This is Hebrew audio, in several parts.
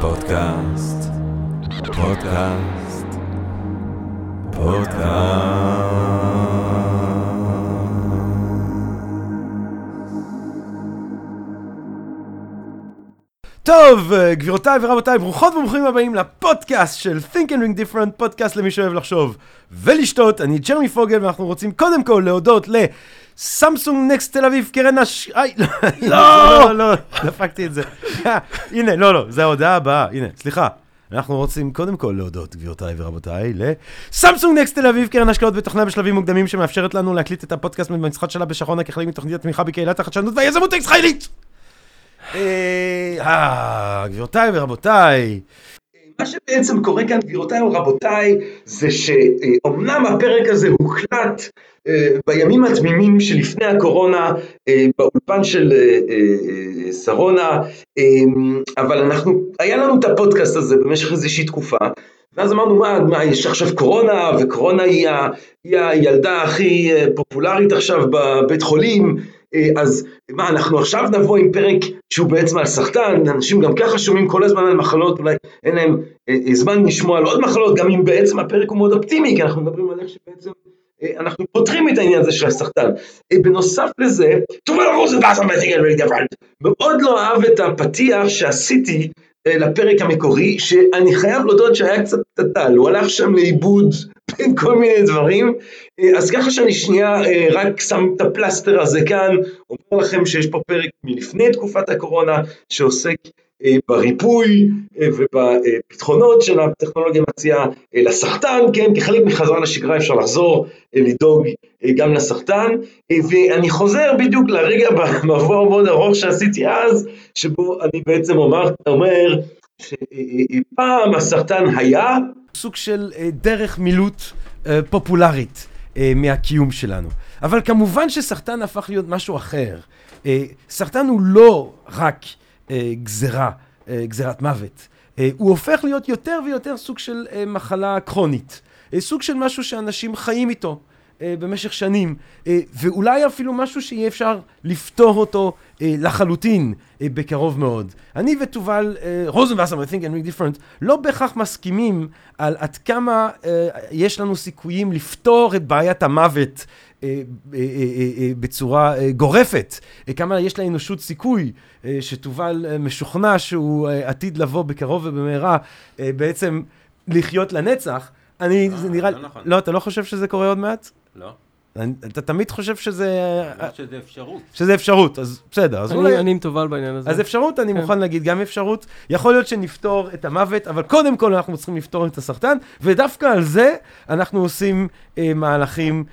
פודקאסט, פודקאסט, פודקאסט. טוב, גבירותיי ורבותיי, ברוכות וברוכים הבאים לפודקאסט של Think and Ring Different, פודקאסט למי שאוהב לחשוב ולשתות. אני ג'רמי פוגל, ואנחנו רוצים קודם כל להודות לסמסונג נקסט תל אביב, קרן הש... איי, לא, לא, לא, דפקתי את זה. הנה, לא, לא, זה ההודעה הבאה, הנה, סליחה. אנחנו רוצים קודם כל להודות, גבירותיי ורבותיי, לסמסונג נקסט תל אביב, קרן השקעות ותוכנה בשלבים מוקדמים שמאפשרת לנו להקליט את הפודקאסט במשחק שלה בשרונה כחלק מתוכנית התמיכה בקהילת החדשנות והיזמות הישראלית! אה, גבירותיי ורבותיי. מה שבעצם קורה כאן, גבירותיי ורבותיי, זה שאומנם הפרק הזה הוקלט אה, בימים התמימים שלפני הקורונה, אה, באולפן של אה, שרונה, אבל אנחנו, היה לנו את הפודקאסט הזה במשך איזושהי תקופה, ואז אמרנו, מה, מה, יש עכשיו קורונה, וקורונה היא, ה, היא הילדה הכי פופולרית עכשיו בבית חולים, אז מה, אנחנו עכשיו נבוא עם פרק שהוא בעצם על סרטן, אנשים גם ככה שומעים כל הזמן על מחלות, אולי אין להם זמן לשמוע על עוד מחלות, גם אם בעצם הפרק הוא מאוד אופטימי, כי אנחנו מדברים על איך שבעצם אנחנו פותרים את העניין הזה של הסרטן. בנוסף לזה, מאוד לא אהב את הפתיח שעשיתי לפרק המקורי, שאני חייב להודות שהיה קצת טטל, הוא הלך שם לאיבוד בין כל מיני דברים, אז ככה שאני שנייה רק שם את הפלסטר הזה כאן, אומר לכם שיש פה פרק מלפני תקופת הקורונה, שעוסק בריפוי ובפתחונות של הטכנולוגיה מציעה לסרטן, כן, כחלק מחזרה לשגרה אפשר לחזור לדאוג גם לסרטן, ואני חוזר בדיוק לרגע במבוא מאוד ארוך שעשיתי אז, שבו אני בעצם אומר, אומר שפעם הסרטן היה סוג של דרך מילוט פופולרית מהקיום שלנו, אבל כמובן שסרטן הפך להיות משהו אחר, סרטן הוא לא רק גזרה, גזרת מוות. הוא הופך להיות יותר ויותר סוג של מחלה קרונית. סוג של משהו שאנשים חיים איתו במשך שנים, ואולי אפילו משהו שיהיה אפשר לפתור אותו לחלוטין בקרוב מאוד. אני ותובל רוזנבסר, I think make different, לא בהכרח מסכימים על עד כמה יש לנו סיכויים לפתור את בעיית המוות בצורה גורפת, כמה יש לאנושות סיכוי שתובל משוכנע שהוא עתיד לבוא בקרוב ובמהרה בעצם לחיות לנצח, אני, זה נראה, לא, אתה לא חושב שזה קורה עוד מעט? לא. אתה תמיד חושב שזה... שזה אפשרות. שזה אפשרות, אז בסדר. אז אולי... אני עם תובל בעניין הזה. אז אפשרות, אני מוכן להגיד גם אפשרות. יכול להיות שנפתור את המוות, אבל קודם כל אנחנו צריכים לפתור את הסרטן, ודווקא על זה אנחנו עושים מהלכים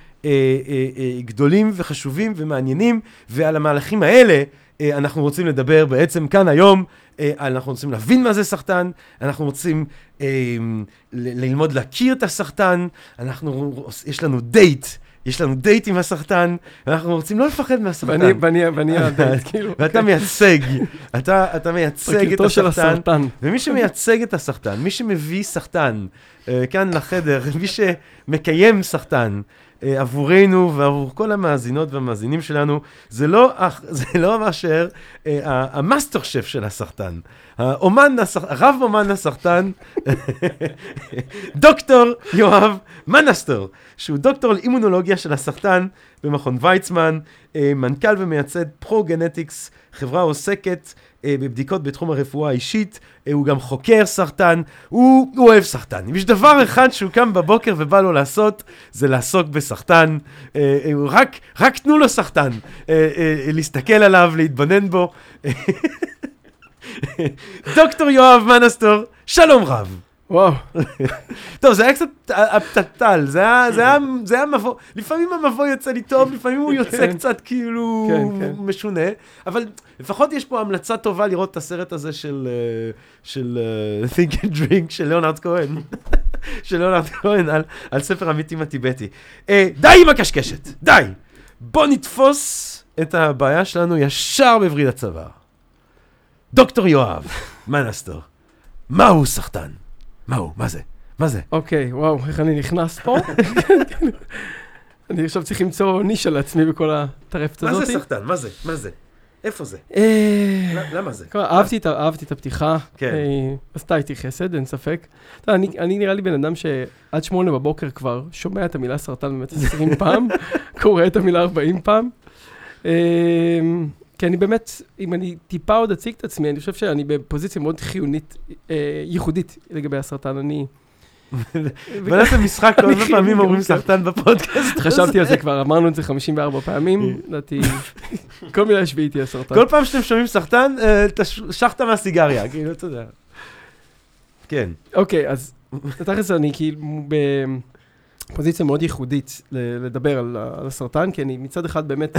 גדולים וחשובים ומעניינים, ועל המהלכים האלה אנחנו רוצים לדבר בעצם כאן היום, אנחנו רוצים להבין מה זה סרטן, אנחנו רוצים ללמוד להכיר את הסרטן, אנחנו, יש לנו דייט. יש לנו דייט עם הסרטן, ואנחנו רוצים לא לפחד מהסרטן. ואני הדייט, כאילו. ואתה מייצג, אתה מייצג את הסרטן. ומי שמייצג את הסרטן, מי שמביא סרטן כאן לחדר, מי שמקיים סרטן עבורנו ועבור כל המאזינות והמאזינים שלנו, זה לא, זה לא מאשר המאסטר שף של הסרטן. האומן, הרב אומן הסרטן, דוקטור יואב מנסטר, שהוא דוקטור לאימונולוגיה של הסרטן במכון ויצמן, מנכ"ל ומייסד פרו-גנטיקס, חברה עוסקת בבדיקות בתחום הרפואה האישית, הוא גם חוקר סרטן, הוא, הוא אוהב סרטן. אם יש דבר אחד שהוא קם בבוקר ובא לו לעשות, זה לעסוק בסרטן. רק, רק תנו לו סרטן, להסתכל עליו, להתבונן בו. דוקטור יואב מנסטור, שלום רב. וואו. טוב, זה היה קצת הפתטל, זה היה, מבוא, לפעמים המבוא יוצא לי טוב, לפעמים הוא יוצא קצת כאילו משונה, אבל לפחות יש פה המלצה טובה לראות את הסרט הזה של, של Think and Drink של ליאונרד כהן, של ליאונרד כהן על, ספר המיתים הטיבטי. די עם הקשקשת, די. בוא נתפוס את הבעיה שלנו ישר בווריד הצוואר. דוקטור יואב, מנסטור, מהו סרטן? מהו? מה זה? מה זה? אוקיי, וואו, איך אני נכנס פה? אני עכשיו צריך למצוא נישה לעצמי בכל הטרפת הזאת. מה זה סרטן? מה זה? מה זה? איפה זה? אה, למה זה? אהבתי את הפתיחה. כן. עשתה איתי חסד, אין ספק. אתה יודע, אני- אני נראה לי בן אדם שעד שמונה בבוקר כבר שומע את המילה סרטן באמת 20 פעם, קורא את המילה 40 פעם. אה, כי אני באמת, אם אני טיפה עוד אציג את עצמי, אני חושב שאני בפוזיציה מאוד חיונית, אה, ייחודית לגבי הסרטן. אני... ונעשה משחק, כמה אני פעמים אומרים כן. סרטן בפודקאסט. חשבתי על זה כבר, אמרנו את זה 54 פעמים, לדעתי, כל מילה שביעית תהיה סרטן. כל פעם שאתם שומעים סרטן, אה, תשחת מהסיגריה, כאילו, אתה יודע. כן. אוקיי, אז תכלס אני כאילו בפוזיציה מאוד ייחודית לדבר על הסרטן, כי אני מצד אחד באמת...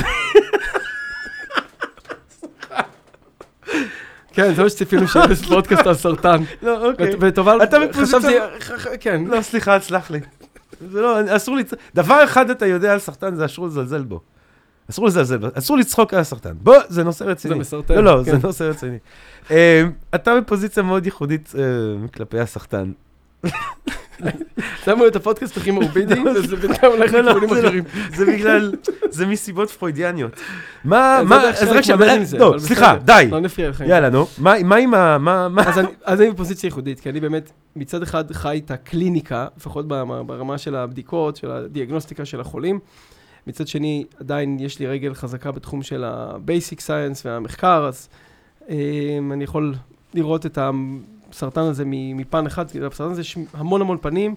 כן, זה מה שציפינו שיהיה פודקאסט על סרטן. לא, אוקיי. וטובה, אתה חשבתי, כן. לא, סליחה, סלח לי. זה לא, אסור לי... דבר אחד אתה יודע על סרטן, זה אסור לזלזל בו. אסור לזלזל בו, אסור לצחוק על הסרטן. בוא, זה נושא רציני. זה מסרטן. לא, לא, כן. זה נושא רציני. אה, אתה בפוזיציה מאוד ייחודית אה, כלפי הסרטן. שמו את הפודקאסט הכי מורבידי, וזה בינתיים הולך לא, לא, לכיוונים לא. אחרים. זה בגלל, זה מסיבות פרוידיאניות. מה, מה, אז רק שם, לא, סליחה. די. לא נפריע לך. יאללה, נו. מה עם ה... מה, מה... אז אני, בפוזיציה ייחודית, כי אני באמת מצד אחד חי את הקליניקה, לפחות ברמה, של הבדיקות, של הדיאגנוסטיקה של החולים. מצד שני, עדיין יש לי רגל חזקה בתחום של ה-basic science והמחקר, אז um, אני יכול לראות את הסרטן הזה מפן אחד, כי לסרטן הזה יש המון המון פנים.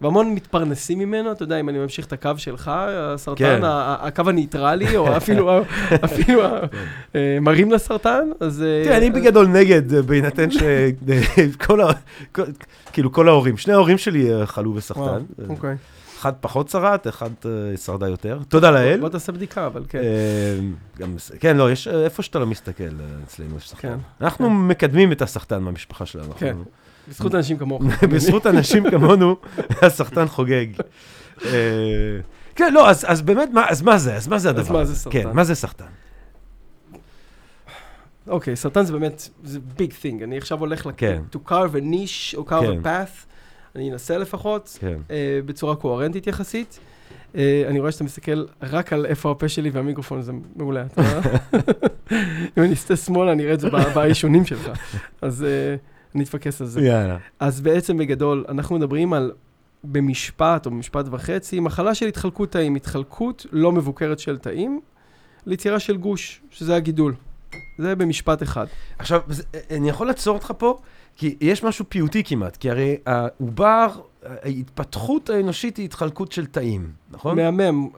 והמון מתפרנסים ממנו, אתה יודע, אם אני ממשיך את הקו שלך, הסרטן, כן. הקו הניטרלי, או אפילו, אפילו ה- אה, מרים לסרטן, אז... אה, תראה, אני בגדול נגד, אה, בהינתן שכל ה... כל- כאילו, כל ההורים, שני ההורים שלי אה, חלו בסרטן. אה, אוקיי. אחד פחות שרט, אחד אה, שרדה יותר. תודה לאל. בוא תעשה בדיקה, אבל כן. אה, כן, לא, יש, אה, איפה שאתה לא מסתכל, אצלנו יש סחטן. כן. אנחנו מקדמים את הסחטן מהמשפחה שלנו. כן. אנחנו- בזכות אנשים כמוך. בזכות אנשים כמונו, הסחטן חוגג. כן, לא, אז אז באמת, מה- אז מה זה? אז מה זה הדבר מה הזה? זה סרטן? כן, מה זה סרטן? אוקיי, סרטן זה באמת, זה ביג thing. אני עכשיו הולך כן. to carve a niche או carve כן. a path. אני אנסה לפחות, כן. אה, בצורה קוהרנטית יחסית. אה, אני רואה שאתה מסתכל רק על איפה הפה שלי והמיקרופון, זה מעולה. אתה רואה? אם אני אסתה שמאלה, אני אראה את זה בעישונים שלך. אז אה, אני אתפקס על זה. יאללה. אז בעצם בגדול, אנחנו מדברים על, במשפט או במשפט וחצי, מחלה של התחלקות תאים, התחלקות לא מבוקרת של תאים, ליצירה של גוש, שזה הגידול. זה במשפט אחד. עכשיו, אני יכול לעצור אותך פה? כי יש משהו פיוטי כמעט, כי הרי העובר, ההתפתחות האנושית היא התחלקות של תאים, נכון? מהמם.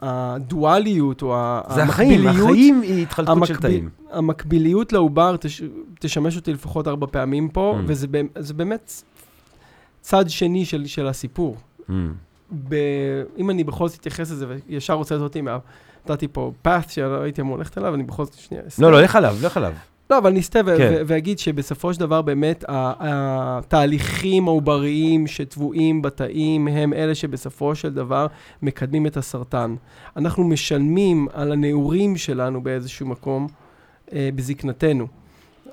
הדואליות או ה- זה החיים, המקביליות, החיים היא התחלקות של המקביל- תאים. המקביליות לעובר תש, תשמש אותי לפחות ארבע פעמים פה, Mm. וזה באמת- צד שני של, של הסיפור. Mm. ב... אם אני בכל זאת אתייחס לזה, וישר רוצה אותי מה... נתתי פה path שהייתי אמור ללכת אליו, אני בכל זאת שנייה. לא, לא, לך עליו, לך עליו. לא, אבל ו- כן. ואגיד שבסופו של דבר באמת התהליכים העובריים שטבועים בתאים הם אלה שבסופו של דבר מקדמים את הסרטן. אנחנו משלמים על הנעורים שלנו באיזשהו מקום אה, בזקנתנו.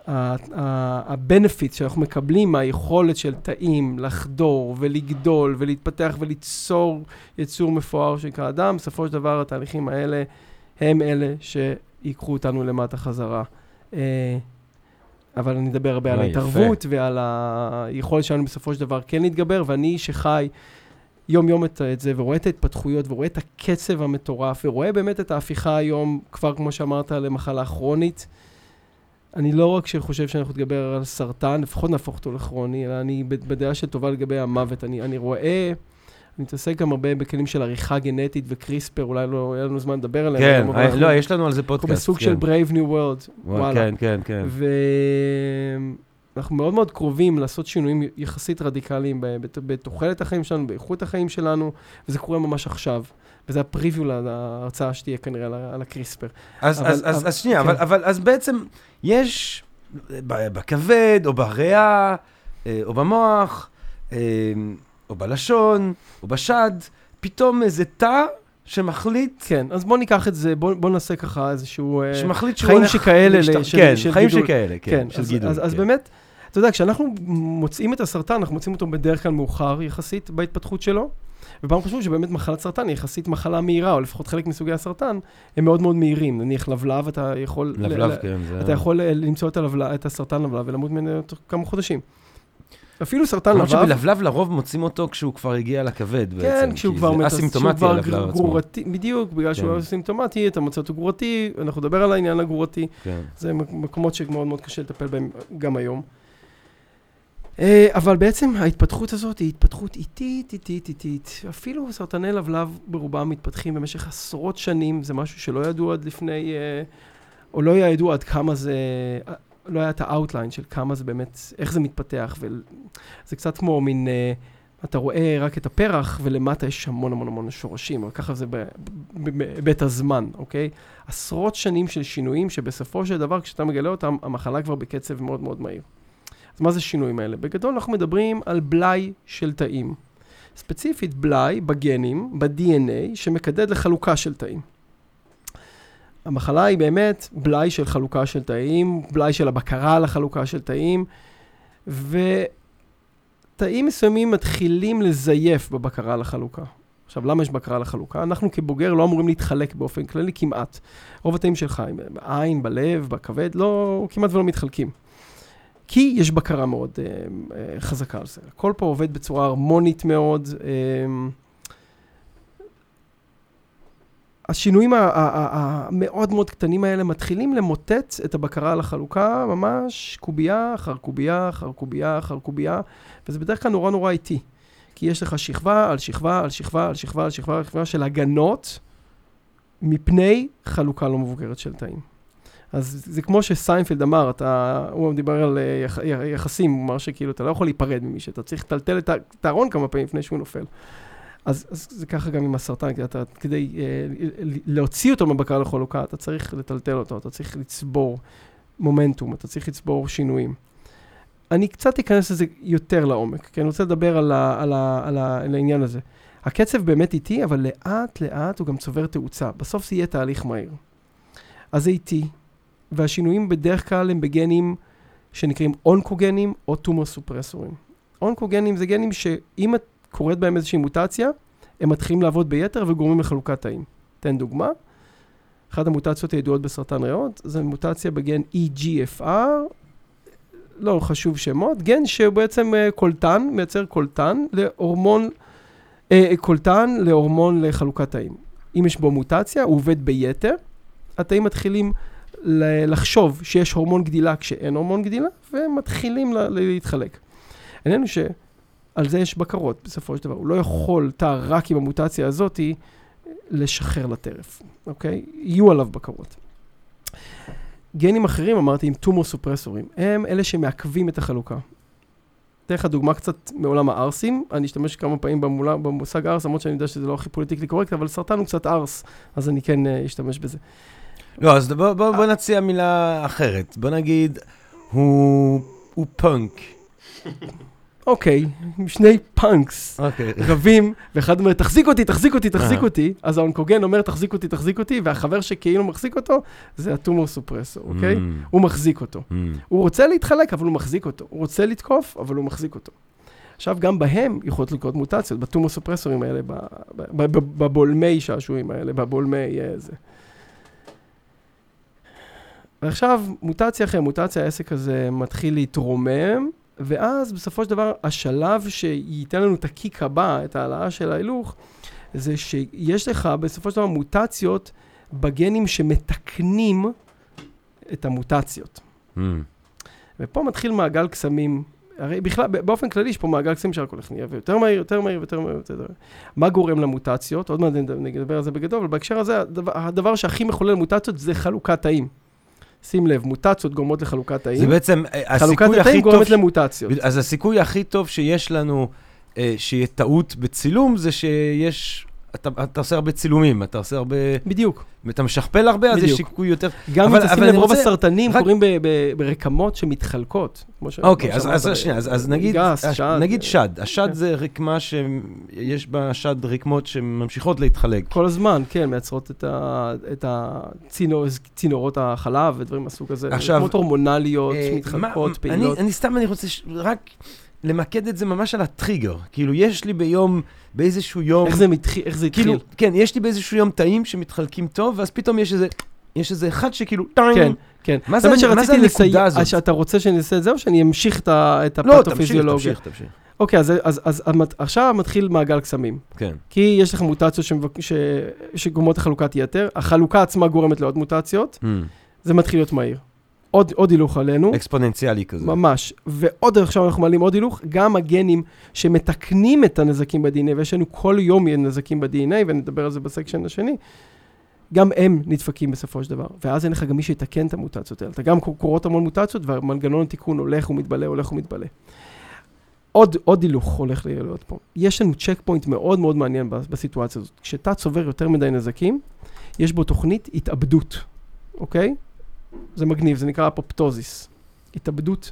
ה-benefits שאנחנו מקבלים מהיכולת של תאים לחדור ולגדול ולהתפתח וליצור יצור מפואר שנקרא אדם, בסופו של דבר התהליכים האלה הם אלה שיקחו אותנו למטה חזרה. אה, אבל אני אדבר הרבה על אה, ההתערבות ועל היכולת שלנו בסופו של דבר כן להתגבר, ואני שחי יום-יום את, את זה ורואה את ההתפתחויות ורואה את הקצב המטורף ורואה באמת את ההפיכה היום, כבר כמו שאמרת, למחלה כרונית. אני לא רק שחושב שאנחנו נתגבר על סרטן, לפחות נהפוך אותו לכרוני, אלא אני בדעה של טובה לגבי המוות. אני, אני רואה, אני מתעסק גם הרבה בכלים של עריכה גנטית וקריספר, אולי לא יהיה לנו זמן לדבר עליהם. כן, היום, אבל אנחנו- לא, יש לנו על זה אנחנו פודקאסט. בסוג כן. של Brave New World, וואלה. כן, כן, כן. ואנחנו מאוד מאוד קרובים לעשות שינויים יחסית רדיקליים בתוחלת החיים שלנו, באיכות החיים שלנו, וזה קורה ממש עכשיו. וזה הפריוויו להרצאה שתהיה כנראה על הקריספר. אז, אבל- אז, אז, אבל- אז שנייה, כן. אבל, אבל אז בעצם יש ב- בכבד, או בריאה, אה, או במוח, אה, או בלשון, או בשד, פתאום איזה תא שמחליט, כן, אז בואו ניקח את זה, בואו בוא נעשה ככה איזשהו... אה, שמחליט שהוא חיים הולך שכאלה להשתח- ל- של- כן, של חיים גידול. שכאלה, כן, של אז, גידול. אז, אז כן. באמת, אתה יודע, כשאנחנו מוצאים את הסרטן, אנחנו מוצאים אותו בדרך כלל מאוחר יחסית בהתפתחות שלו, ופעם חשבו שבאמת מחלת סרטן היא יחסית מחלה מהירה, או לפחות חלק מסוגי הסרטן, הם מאוד מאוד מהירים. נניח לבלב, אתה יכול... לבלב, ל- כן. זה- אתה יכול אה, למצוא את, הלבלב, את הסרטן לבלב ולמות ממנו תוך כמה חודשים. אפילו סרטן למרות לבלב, שבלבלב לרוב מוצאים אותו כשהוא כבר הגיע לכבד בעצם. כן, כשהוא כבר אסימפטומטי כשהוא כבר. גרורתי, בדיוק, בגלל שהוא כן. אסימפטומטי, אתה מוצא אותו גרורתי, אנחנו נדבר על העניין הגרורתי, כן. זה מק- מקומות שמאוד מאוד קשה לטפל בהם גם היום. אה, אבל בעצם ההתפתחות הזאת היא התפתחות איטית, איטית, איטית. אפילו סרטני לבלב ברובם מתפתחים במשך עשרות שנים, זה משהו שלא ידעו עד לפני, אה, או לא ידוע עד כמה זה, לא היה את ה outline של כמה זה באמת, איך זה מתפתח, וזה קצת כמו מין, אה, אתה רואה רק את הפרח, ולמטה יש המון המון המון שורשים, אבל ככה זה בהיבט הזמן, אוקיי? עשרות שנים של שינויים, שבסופו של דבר, כשאתה מגלה אותם, המחלה כבר בקצב מאוד מאוד מהיר. אז מה זה שינויים האלה? בגדול אנחנו מדברים על בלאי של תאים. ספציפית בלאי בגנים, ב-DNA, שמקדד לחלוקה של תאים. המחלה היא באמת בלאי של חלוקה של תאים, בלאי של הבקרה על החלוקה של תאים, ותאים מסוימים מתחילים לזייף בבקרה על החלוקה. עכשיו, למה יש בקרה על החלוקה? אנחנו כבוגר לא אמורים להתחלק באופן כללי כמעט. רוב התאים שלך, בעין, בלב, בכבד, לא, כמעט ולא מתחלקים. כי יש בקרה מאוד אה, אה, חזקה על זה. הכל פה עובד בצורה הרמונית מאוד. אה, השינויים המאוד מאוד קטנים האלה מתחילים למוטט את הבקרה על החלוקה, ממש קובייה אחר קובייה אחר קובייה אחר קובייה, וזה בדרך כלל נורא נורא איטי. כי יש לך שכבה על שכבה על שכבה על שכבה על שכבה על שכבה של הגנות מפני חלוקה לא מבוקרת של תאים. אז זה כמו שסיינפלד אמר, אתה, הוא דיבר על אה, יח, יחסים, הוא אמר שכאילו אתה לא יכול להיפרד ממישהו, אתה צריך לטלטל את הארון כמה פעמים לפני שהוא נופל. אז, אז זה ככה גם עם הסרטן, כי אתה, כדי אה, להוציא אותו מהבקרה לחלוקה, אתה צריך לטלטל אותו, אתה צריך לצבור מומנטום, אתה צריך לצבור שינויים. אני קצת אכנס לזה יותר לעומק, כי אני רוצה לדבר על, ה, על, ה, על, ה, על העניין הזה. הקצב באמת איטי, אבל לאט לאט הוא גם צובר תאוצה. בסוף זה יהיה תהליך מהיר. אז זה איטי, והשינויים בדרך כלל הם בגנים שנקראים אונקוגנים או טומור סופרסורים. אונקוגנים זה גנים שאם את קורית בהם איזושהי מוטציה, הם מתחילים לעבוד ביתר וגורמים לחלוקת תאים. אתן דוגמה, אחת המוטציות הידועות בסרטן ריאות, זה מוטציה בגן EGFR, לא חשוב שמות, גן שהוא בעצם אה, קולטן, מייצר קולטן להורמון, אה, קולטן להורמון לחלוקת תאים. אם יש בו מוטציה, הוא עובד ביתר, התאים מתחילים לחשוב שיש הורמון גדילה כשאין הורמון גדילה, והם מתחילים לה- להתחלק. העניין הוא שעל זה יש בקרות בסופו של דבר. הוא לא יכול תא רק עם המוטציה הזאתי לשחרר לטרף, אוקיי? יהיו עליו בקרות. גנים אחרים, אמרתי, עם טומור סופרסורים, הם אלה שמעכבים את החלוקה. אתן לך דוגמה קצת מעולם הערסים, אני אשתמש כמה פעמים במולה, במושג ערס, למרות שאני יודע שזה לא הכי politically correct, אבל סרטן הוא קצת ערס, אז אני כן אה, אשתמש בזה. לא, אז בוא, בוא, בוא נציע מילה אחרת. בוא נגיד, הוא, הוא פאנק. אוקיי, שני punks אוקיי. רבים, ואחד אומר, תחזיק אותי, תחזיק אותי, תחזיק אה. אותי, אז האונקוגן אומר, תחזיק אותי, תחזיק אותי, והחבר שכאילו מחזיק אותו, זה ה tumor suppressor, אוקיי? Mm, הוא מחזיק אותו. mm. הוא רוצה להתחלק, אבל הוא מחזיק אותו. הוא רוצה לתקוף, אבל הוא מחזיק אותו. עכשיו, גם בהם יכולות לקרות מוטציות, בטומור סופרסורים האלה, בבולמי שעשועים האלה, בבולמי אה, זה. ועכשיו, מוטציה אחרי מוטציה, העסק הזה מתחיל להתרומם, ואז בסופו של דבר, השלב שייתן לנו את הקיק הבא, את ההעלאה של ההילוך, זה שיש לך בסופו של דבר מוטציות בגנים שמתקנים את המוטציות. Mm. ופה מתחיל מעגל קסמים. הרי בכלל, באופן כללי יש פה מעגל קסמים שרק הולך נהיה יותר מהיר, יותר מהיר, יותר מהיר, יותר מהיר. מה גורם למוטציות? עוד מעט נדבר על זה בגדול, אבל בהקשר הזה, הדבר, הדבר שהכי מחולל מוטציות זה חלוקת תאים. שים לב, מוטציות גורמות לחלוקת זה תאים. בעצם אה, חלוקת הסיכוי הכי התאים טוב... גורמת למוטציות. אז הסיכוי הכי טוב שיש לנו אה, שיהיה טעות בצילום זה שיש אתה, אתה עושה הרבה צילומים, אתה עושה הרבה... בדיוק. אתה משכפל הרבה, אז יש בדיוק. שיקוי יותר... גם אם תשים לב, רוב רוצה- הסרטנים רק- קורים ב- ב- ברקמות שמתחלקות. אוקיי, אז, אז שנייה, אז, אז נגיד, גס, הש- שד, נגיד אה, שד. השד כן. זה רקמה שיש בה שד רקמות שממשיכות להתחלק. כל הזמן, כן, מייצרות את, ה, את הצינור, צינורות החלב ודברים מהסוג הזה. עכשיו, רקמות הורמונליות, אה, מתחלקות, פעילות. אני, אני סתם, אני רוצה ש... רק למקד את זה ממש על הטריגר. כאילו, יש לי ביום, באיזשהו יום... איך זה, מתחיל, איך זה התחיל? כאילו, כן, יש לי באיזשהו יום תאים שמתחלקים טוב, ואז פתאום יש איזה... יש איזה אחד שכאילו, טיים. כן, כן. מה זה- מה זה הנקודה הזאת? שאתה רוצה שאני אעשה את זה, או שאני אמשיך את ה- את לא, תמשיך, הפתופיזיולוגיה? תמשיך, תמשיך. אוקיי, אז, אז, אז המת- עכשיו מתחיל מעגל קסמים. כן. כי יש לך מוטציות שמבק... ש... שגורמות לחלוקת יתר, החלוקה עצמה גורמת לעוד מוטציות, זה מתחיל להיות מהיר. עוד, עוד הילוך עלינו, אקספוננציאלי כזה. ממש. ועוד עכשיו אנחנו מעלים עוד הילוך, גם הגנים שמתקנים את הנזקים ב-DNA, ויש לנו כל יום נזקים ב-DNA, ונדבר על זה ב section השני, גם הם נדפקים בסופו של דבר. ואז אין לך גם מי שיתקן את המוטציות האלה. אתה גם קורות המון מוטציות, ומנגנון התיקון הולך ומתבלה, הולך ומתבלה. עוד, עוד הילוך הולך להיות פה. יש לנו checkpoint מאוד מאוד מעניין בסיטואציה הזאת. כשתא צובר יותר מדי נזקים, יש בו תוכנית התאבדות, אוקיי? זה מגניב, זה נקרא אפופטוזיס. התאבדות.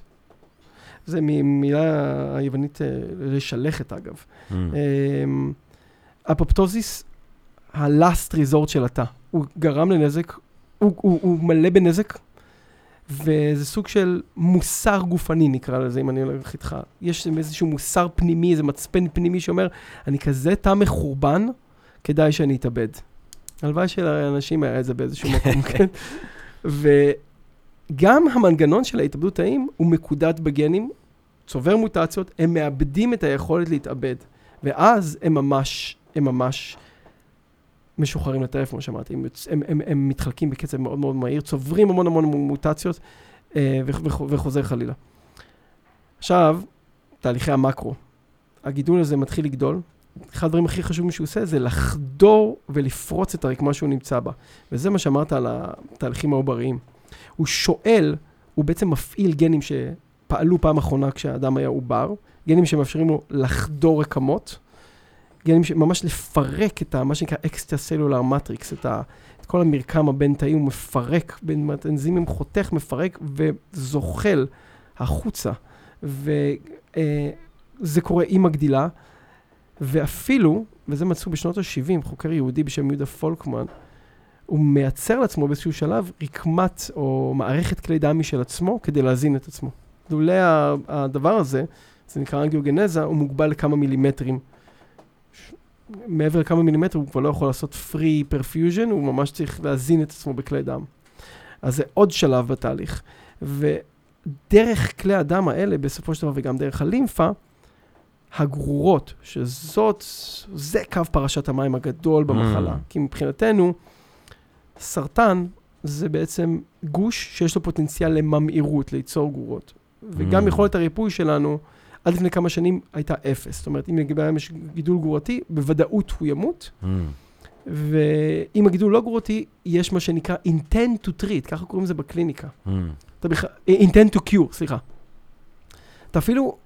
זה ממילה היוונית אה, לשלכת אגב. Mm. אמ, אפופטוזיס, ה-last resort של התא. הוא גרם לנזק, הוא, הוא, הוא מלא בנזק, וזה סוג של מוסר גופני נקרא לזה, אם אני הולך איתך. יש איזשהו מוסר פנימי, איזה מצפן פנימי שאומר, אני כזה תא מחורבן, כדאי שאני אתאבד. הלוואי שלאנשים היה את זה באיזשהו מקום, כן? וגם המנגנון של ההתאבדות תאים הוא מקודד בגנים, צובר מוטציות, הם מאבדים את היכולת להתאבד. ואז הם ממש, הם ממש משוחררים לטרף, כמו שאמרתי. הם, הם, הם, הם מתחלקים בקצב מאוד מאוד מהיר, צוברים המון המון מוטציות אה, וח- וח- וחוזר חלילה. עכשיו, תהליכי המקרו. הגידול הזה מתחיל לגדול. אחד הדברים הכי חשובים שהוא עושה זה לחדור ולפרוץ את הרקמה שהוא נמצא בה. וזה מה שאמרת על התהליכים העובריים. הוא שואל, הוא בעצם מפעיל גנים שפעלו פעם אחרונה כשהאדם היה עובר, גנים שמאפשרים לו לחדור רקמות, גנים שממש לפרק את ה, מה שנקרא אקסטרה סלולר מטריקס, את, ה, את כל המרקם הבין-תאי, הוא מפרק, בין אנזימים חותך, מפרק וזוחל החוצה. וזה קורה עם הגדילה, ואפילו, וזה מצאו בשנות ה-70, חוקר יהודי בשם יהודה פולקמן, הוא מייצר לעצמו באיזשהו שלב רקמת או מערכת כלי דם משל עצמו כדי להזין את עצמו. לולא הדבר הזה, זה נקרא אנגיוגנזה, הוא מוגבל לכמה מילימטרים. מעבר לכמה מילימטרים הוא כבר לא יכול לעשות free perfusion, הוא ממש צריך להזין את עצמו בכלי דם. אז זה עוד שלב בתהליך. ודרך כלי הדם האלה, בסופו של דבר, וגם דרך הלימפה, הגרורות, שזאת, זה קו פרשת המים הגדול במחלה. Mm. כי מבחינתנו, סרטן זה בעצם גוש שיש לו פוטנציאל לממאירות, ליצור גרורות. וגם Mm. יכולת הריפוי שלנו, עד לפני כמה שנים הייתה אפס. זאת אומרת, אם לגבי יש גידול גרורתי, בוודאות הוא ימות, Mm. ואם הגידול לא גרורתי, יש מה שנקרא intent to treat, ככה קוראים לזה בקליניקה. Mm. אתה בכלל, intent to cure, סליחה. אתה אפילו,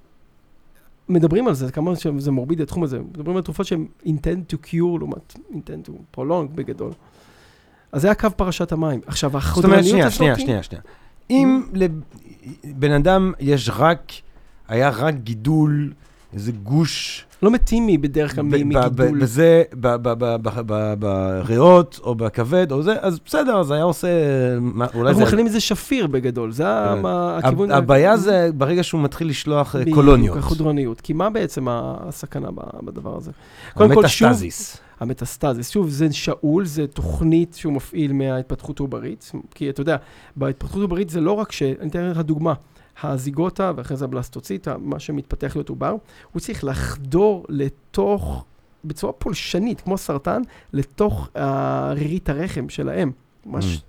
מדברים על זה, כמה שזה מורבידי התחום הזה, מדברים על תרופות שהן intent to cure לעומת intent to prolong בגדול. אז זה הקו פרשת המים. עכשיו, זאת אומרת, החודרניות שנייה, הזאת... שנייה, שנייה, שנייה. אם לבן אדם יש רק, היה רק גידול, איזה גוש, לא מתים בדרך כלל מגידול. בזה, בריאות או בכבד או זה, אז בסדר, אז היה עושה, אנחנו. מכנים את זה שפיר בגדול, זה כן. הכיוון... הב- הבעיה זה ברגע שהוא מתחיל לשלוח אה, קולוניות. החודרניות. כי מה בעצם הסכנה בדבר הזה? המטסטזיס. המטסטזיס, שוב, זה שאול, זה תוכנית שהוא מפעיל מההתפתחות העוברית, כי אתה יודע, בהתפתחות העוברית זה לא רק ש... אני אתן לך דוגמה. הזיגוטה ואחרי זה הבלסטוציטה, מה שמתפתח להיות עובר, הוא צריך לחדור לתוך, בצורה פולשנית, כמו סרטן, לתוך רירית הרחם של האם. ממש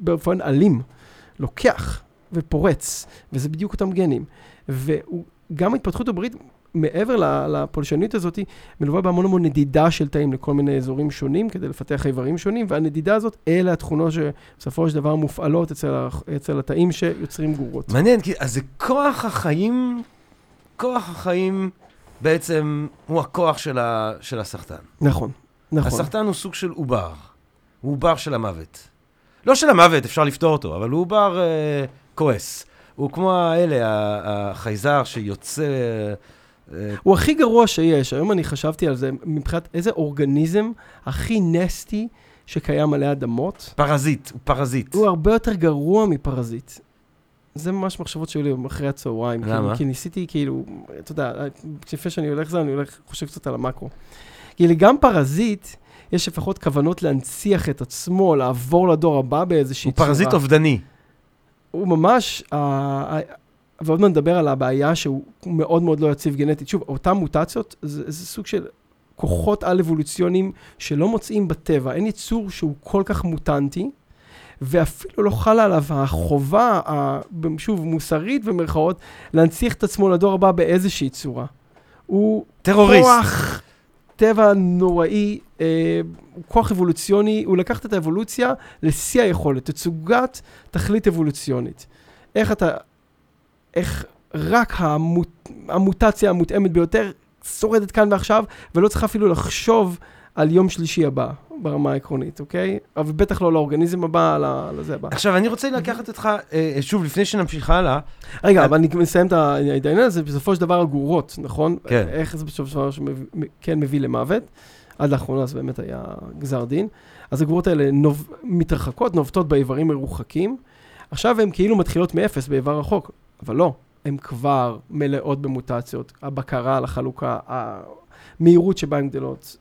באופן אלים, לוקח ופורץ, וזה בדיוק אותם גנים. וגם ההתפתחות העוברית, מעבר לפולשנית הזאת, מלווה בהמון המון נדידה של תאים לכל מיני אזורים שונים, כדי לפתח איברים שונים, והנדידה הזאת, אלה התכונות שבסופו של דבר מופעלות אצל, אצל התאים שיוצרים גורות. מעניין, כי אז זה כוח החיים, כוח החיים בעצם הוא הכוח של, ה, של הסרטן. נכון, נכון. הסרטן הוא סוג של עובר. הוא עובר של המוות. לא של המוות, אפשר לפתור אותו, אבל הוא עובר אה, כועס. הוא כמו האלה, החייזר שיוצא... הוא הכי גרוע שיש. היום אני חשבתי על זה, מבחינת איזה אורגניזם הכי נסטי שקיים עלי אדמות. פרזיט, הוא פרזיט. הוא הרבה יותר גרוע מפרזיט. זה ממש מחשבות שהיו לי אחרי הצהריים. למה? כאילו, כי ניסיתי, כאילו, אתה יודע, לפני שאני הולך לזה, אני הולך, חושב קצת על המקרו. כאילו, גם פרזיט, יש לפחות כוונות להנציח את עצמו, לעבור לדור הבא באיזושהי הוא צורה. פרזיט אובדני. הוא ממש, ועוד מעט נדבר על הבעיה שהוא מאוד מאוד לא יציב גנטית. שוב, אותן מוטציות זה, זה סוג של כוחות על-אבולוציוניים שלא מוצאים בטבע. אין יצור שהוא כל כך מוטנטי, ואפילו לא חלה עליו החובה, ה- שוב, מוסרית במרכאות, להנציח את עצמו לדור הבא באיזושהי צורה. הוא טרוריסט. כוח טבע נוראי, אה, כוח אבולוציוני, הוא לקח את האבולוציה לשיא היכולת, תצוגת תכלית אבולוציונית. איך אתה, איך רק המוט, המוטציה המותאמת ביותר שורדת כאן ועכשיו, ולא צריך אפילו לחשוב על יום שלישי הבא, ברמה העקרונית, אוקיי? אבל בטח לא לאורגניזם הבא, לזה הבא. עכשיו, אני רוצה לקחת אותך, אה, שוב, לפני שנמשיך הלאה, רגע, אבל אני מסיים את העניין הזה, בסופו של דבר הגורות, נכון? כן. איך זה בסופו של דבר כן מביא למוות? עד לאחרונה זה באמת היה גזר דין. אז הגורות האלה נוב, מתרחקות, נובטות באיברים מרוחקים. עכשיו הן כאילו מתחילות מאפס באיבר רחוק, אבל לא, הן כבר מלאות במוטציות. הבקרה על החלוקה, המהירות שבה הן גדלות,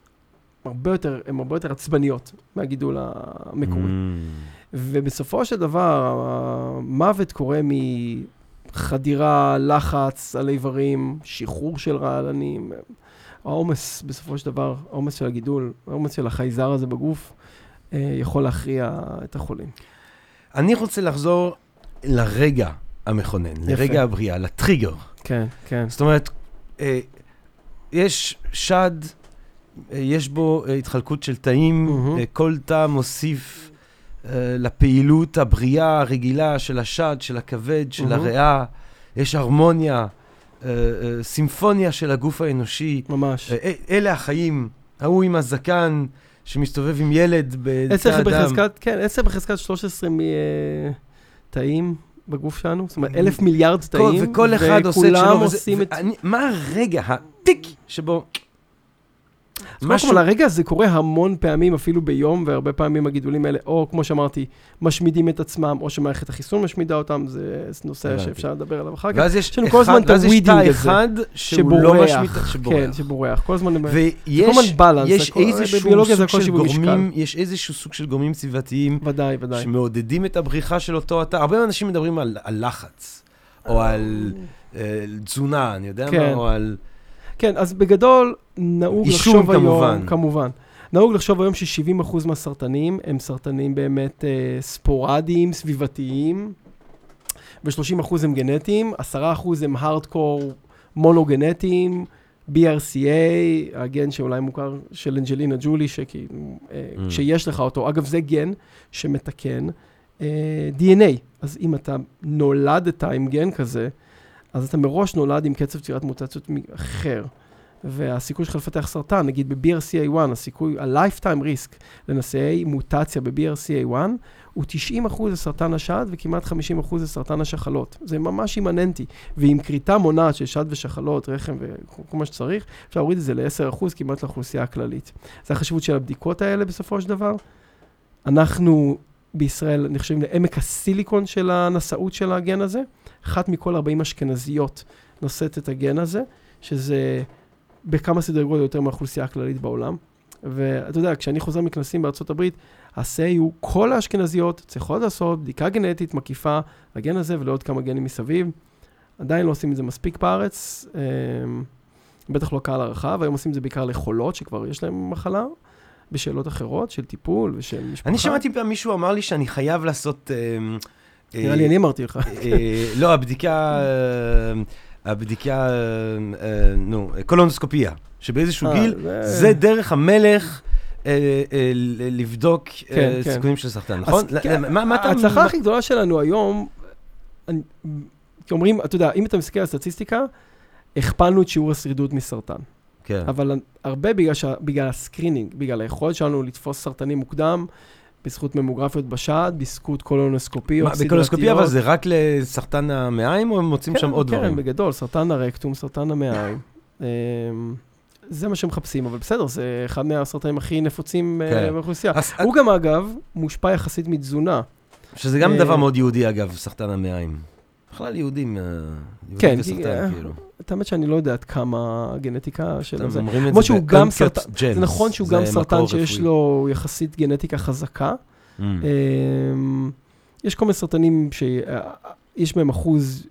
הרבה יותר, הן הרבה יותר עצבניות מהגידול המקורי. Mm. ובסופו של דבר, המוות קורה מחדירה, לחץ על איברים, שחרור של רעלנים. העומס, בסופו של דבר, העומס של הגידול, העומס של החייזר הזה בגוף, אה, יכול להכריע את החולים. אני רוצה לחזור לרגע המכונן, לרגע הבריאה, לטריגר. כן, כן. זאת אומרת, אה, יש שד, אה, יש בו אה, התחלקות של תאים. אה, כל תא מוסיף אה, לפעילות הבריאה הרגילה של השד, של הכבד, של מהמם. הריאה, יש הרמוניה, אה, אה, סימפוניה של הגוף האנושי. ממש. אה, אלה החיים, ההוא עם הזקן שמסתובב עם ילד עשר בתא אדם. בחזקת, כן, 10 בחזקת 13 מתאים בגוף שלנו, זאת אומרת, אלף מיליארד תאים, וכל אחד עושה את שלו. וכולם עושים את... מה הרגע, הטיק, שבו... משהו... אבל הרגע הזה קורה המון פעמים, אפילו ביום, והרבה פעמים הגידולים האלה, או כמו שאמרתי, משמידים את עצמם, או שמערכת החיסון משמידה אותם, זה נושא. שאפשר לדבר עליו אחר כך. ואז יש כל הזמן את ואז יש הווידינג הזה, אחד שהוא לא משמיט, כן, שבורח. שבורח. כל הזמן... ויש כל הזמן balance, יש איזשהו זה סוג של. גורמים, יש איזשהו סוג של גורמים סביבתיים ודאי, ודאי. שמעודדים את הבריחה של אותו התא. הרבה אנשים מדברים על על לחץ, או על אה, תזונה, אני יודע מה, כן. או על... כן, אז בגדול, נהוג לחשוב היום... כמובן. כמובן. נהוג לחשוב היום ש-70% מהסרטנים הם סרטנים באמת אה, ספורדיים, סביבתיים, ו-30% הם גנטיים, 10% הם הארדקור מונוגנטיים, BRCA, הגן שאולי מוכר של אנג'לינה ג'ולי, שכאילו, אה, Mm. שיש לך אותו. אגב, זה גן שמתקן אה, DNA. אז אם אתה נולדת עם גן כזה, אז אתה מראש נולד עם קצב יצירת מוטציות אחר. והסיכוי שלך לפתח סרטן, נגיד ב-BRCA1, הסיכוי, ה-lifetime risk לנשאי מוטציה ב-BRCA1 הוא 90% לסרטן השד וכמעט 50% לסרטן השחלות. זה ממש אימננטי. ועם כריתה מונעת של שד ושחלות, רחם וכל מה שצריך, אפשר להוריד את זה ל-10% כמעט לאוכלוסייה הכללית. זה החשיבות של הבדיקות האלה בסופו של דבר. אנחנו בישראל נחשבים לעמק הסיליקון של הנשאות של הגן הזה. אחת מכל 40 אשכנזיות נושאת את הגן הזה, שזה בכמה סדרי גודל יותר מהאוכלוסייה הכללית בעולם. ואתה יודע, כשאני חוזר מכנסים בארצות הברית, ה-say הוא כל האשכנזיות צריכות לעשות בדיקה גנטית מקיפה לגן הזה ולעוד כמה גנים מסביב. עדיין לא עושים את זה מספיק בארץ, אמ, בטח לא קהל הרחב, היום עושים את זה בעיקר לחולות שכבר יש להם מחלה, בשאלות אחרות של טיפול ושל משפחה. אני שמעתי פעם מישהו אמר לי שאני חייב לעשות... אה, נראה אה, לי אני אמרתי לך. אה, לא, הבדיקה, הבדיקה, נו, קולונוסקופיה, שבאיזשהו גיל, זה דרך המלך לבדוק כן, כן. סיכויים של סרטן, נכון? כן, מה- אתה... ההצלחה הכי גדולה שלנו היום, כי אומרים, אתה יודע, אם אתה מסתכל על סטטיסטיקה, הכפלנו את שיעור השרידות מסרטן. כן. אבל הרבה בגלל, שה, בגלל ה screening, בגלל היכולת שלנו לתפוס סרטנים מוקדם, בזכות ממוגרפיות בשד, בזכות קולונוסקופיות מה, בקולונוסקופיה אבל זה רק לסרטן המעיים, או הם מוצאים כן, שם עוד כן, דברים? כן, בגדול, סרטן הרקטום, סרטן המעיים. אמ, זה מה שמחפשים, אבל בסדר, זה אחד מהסרטנים הכי נפוצים אה, כן. באוכלוסייה. אז- הוא גם, אגב, מושפע יחסית מתזונה. שזה גם אה, דבר מאוד יהודי, אגב, סרטן המעיים. בכלל יהודים, אה, יהודים כן, וסרטן, אה, כאילו. את האמת שאני לא יודע עד כמה הגנטיקה של אתם זה. אומרים את כמו זה שהוא גם ב-uncut סרטן- gems, זה נכון שהוא גם סרטן שיש. לו יחסית גנטיקה חזקה. Mm. אמ, יש כל מיני סרטנים שיש בהם אחוז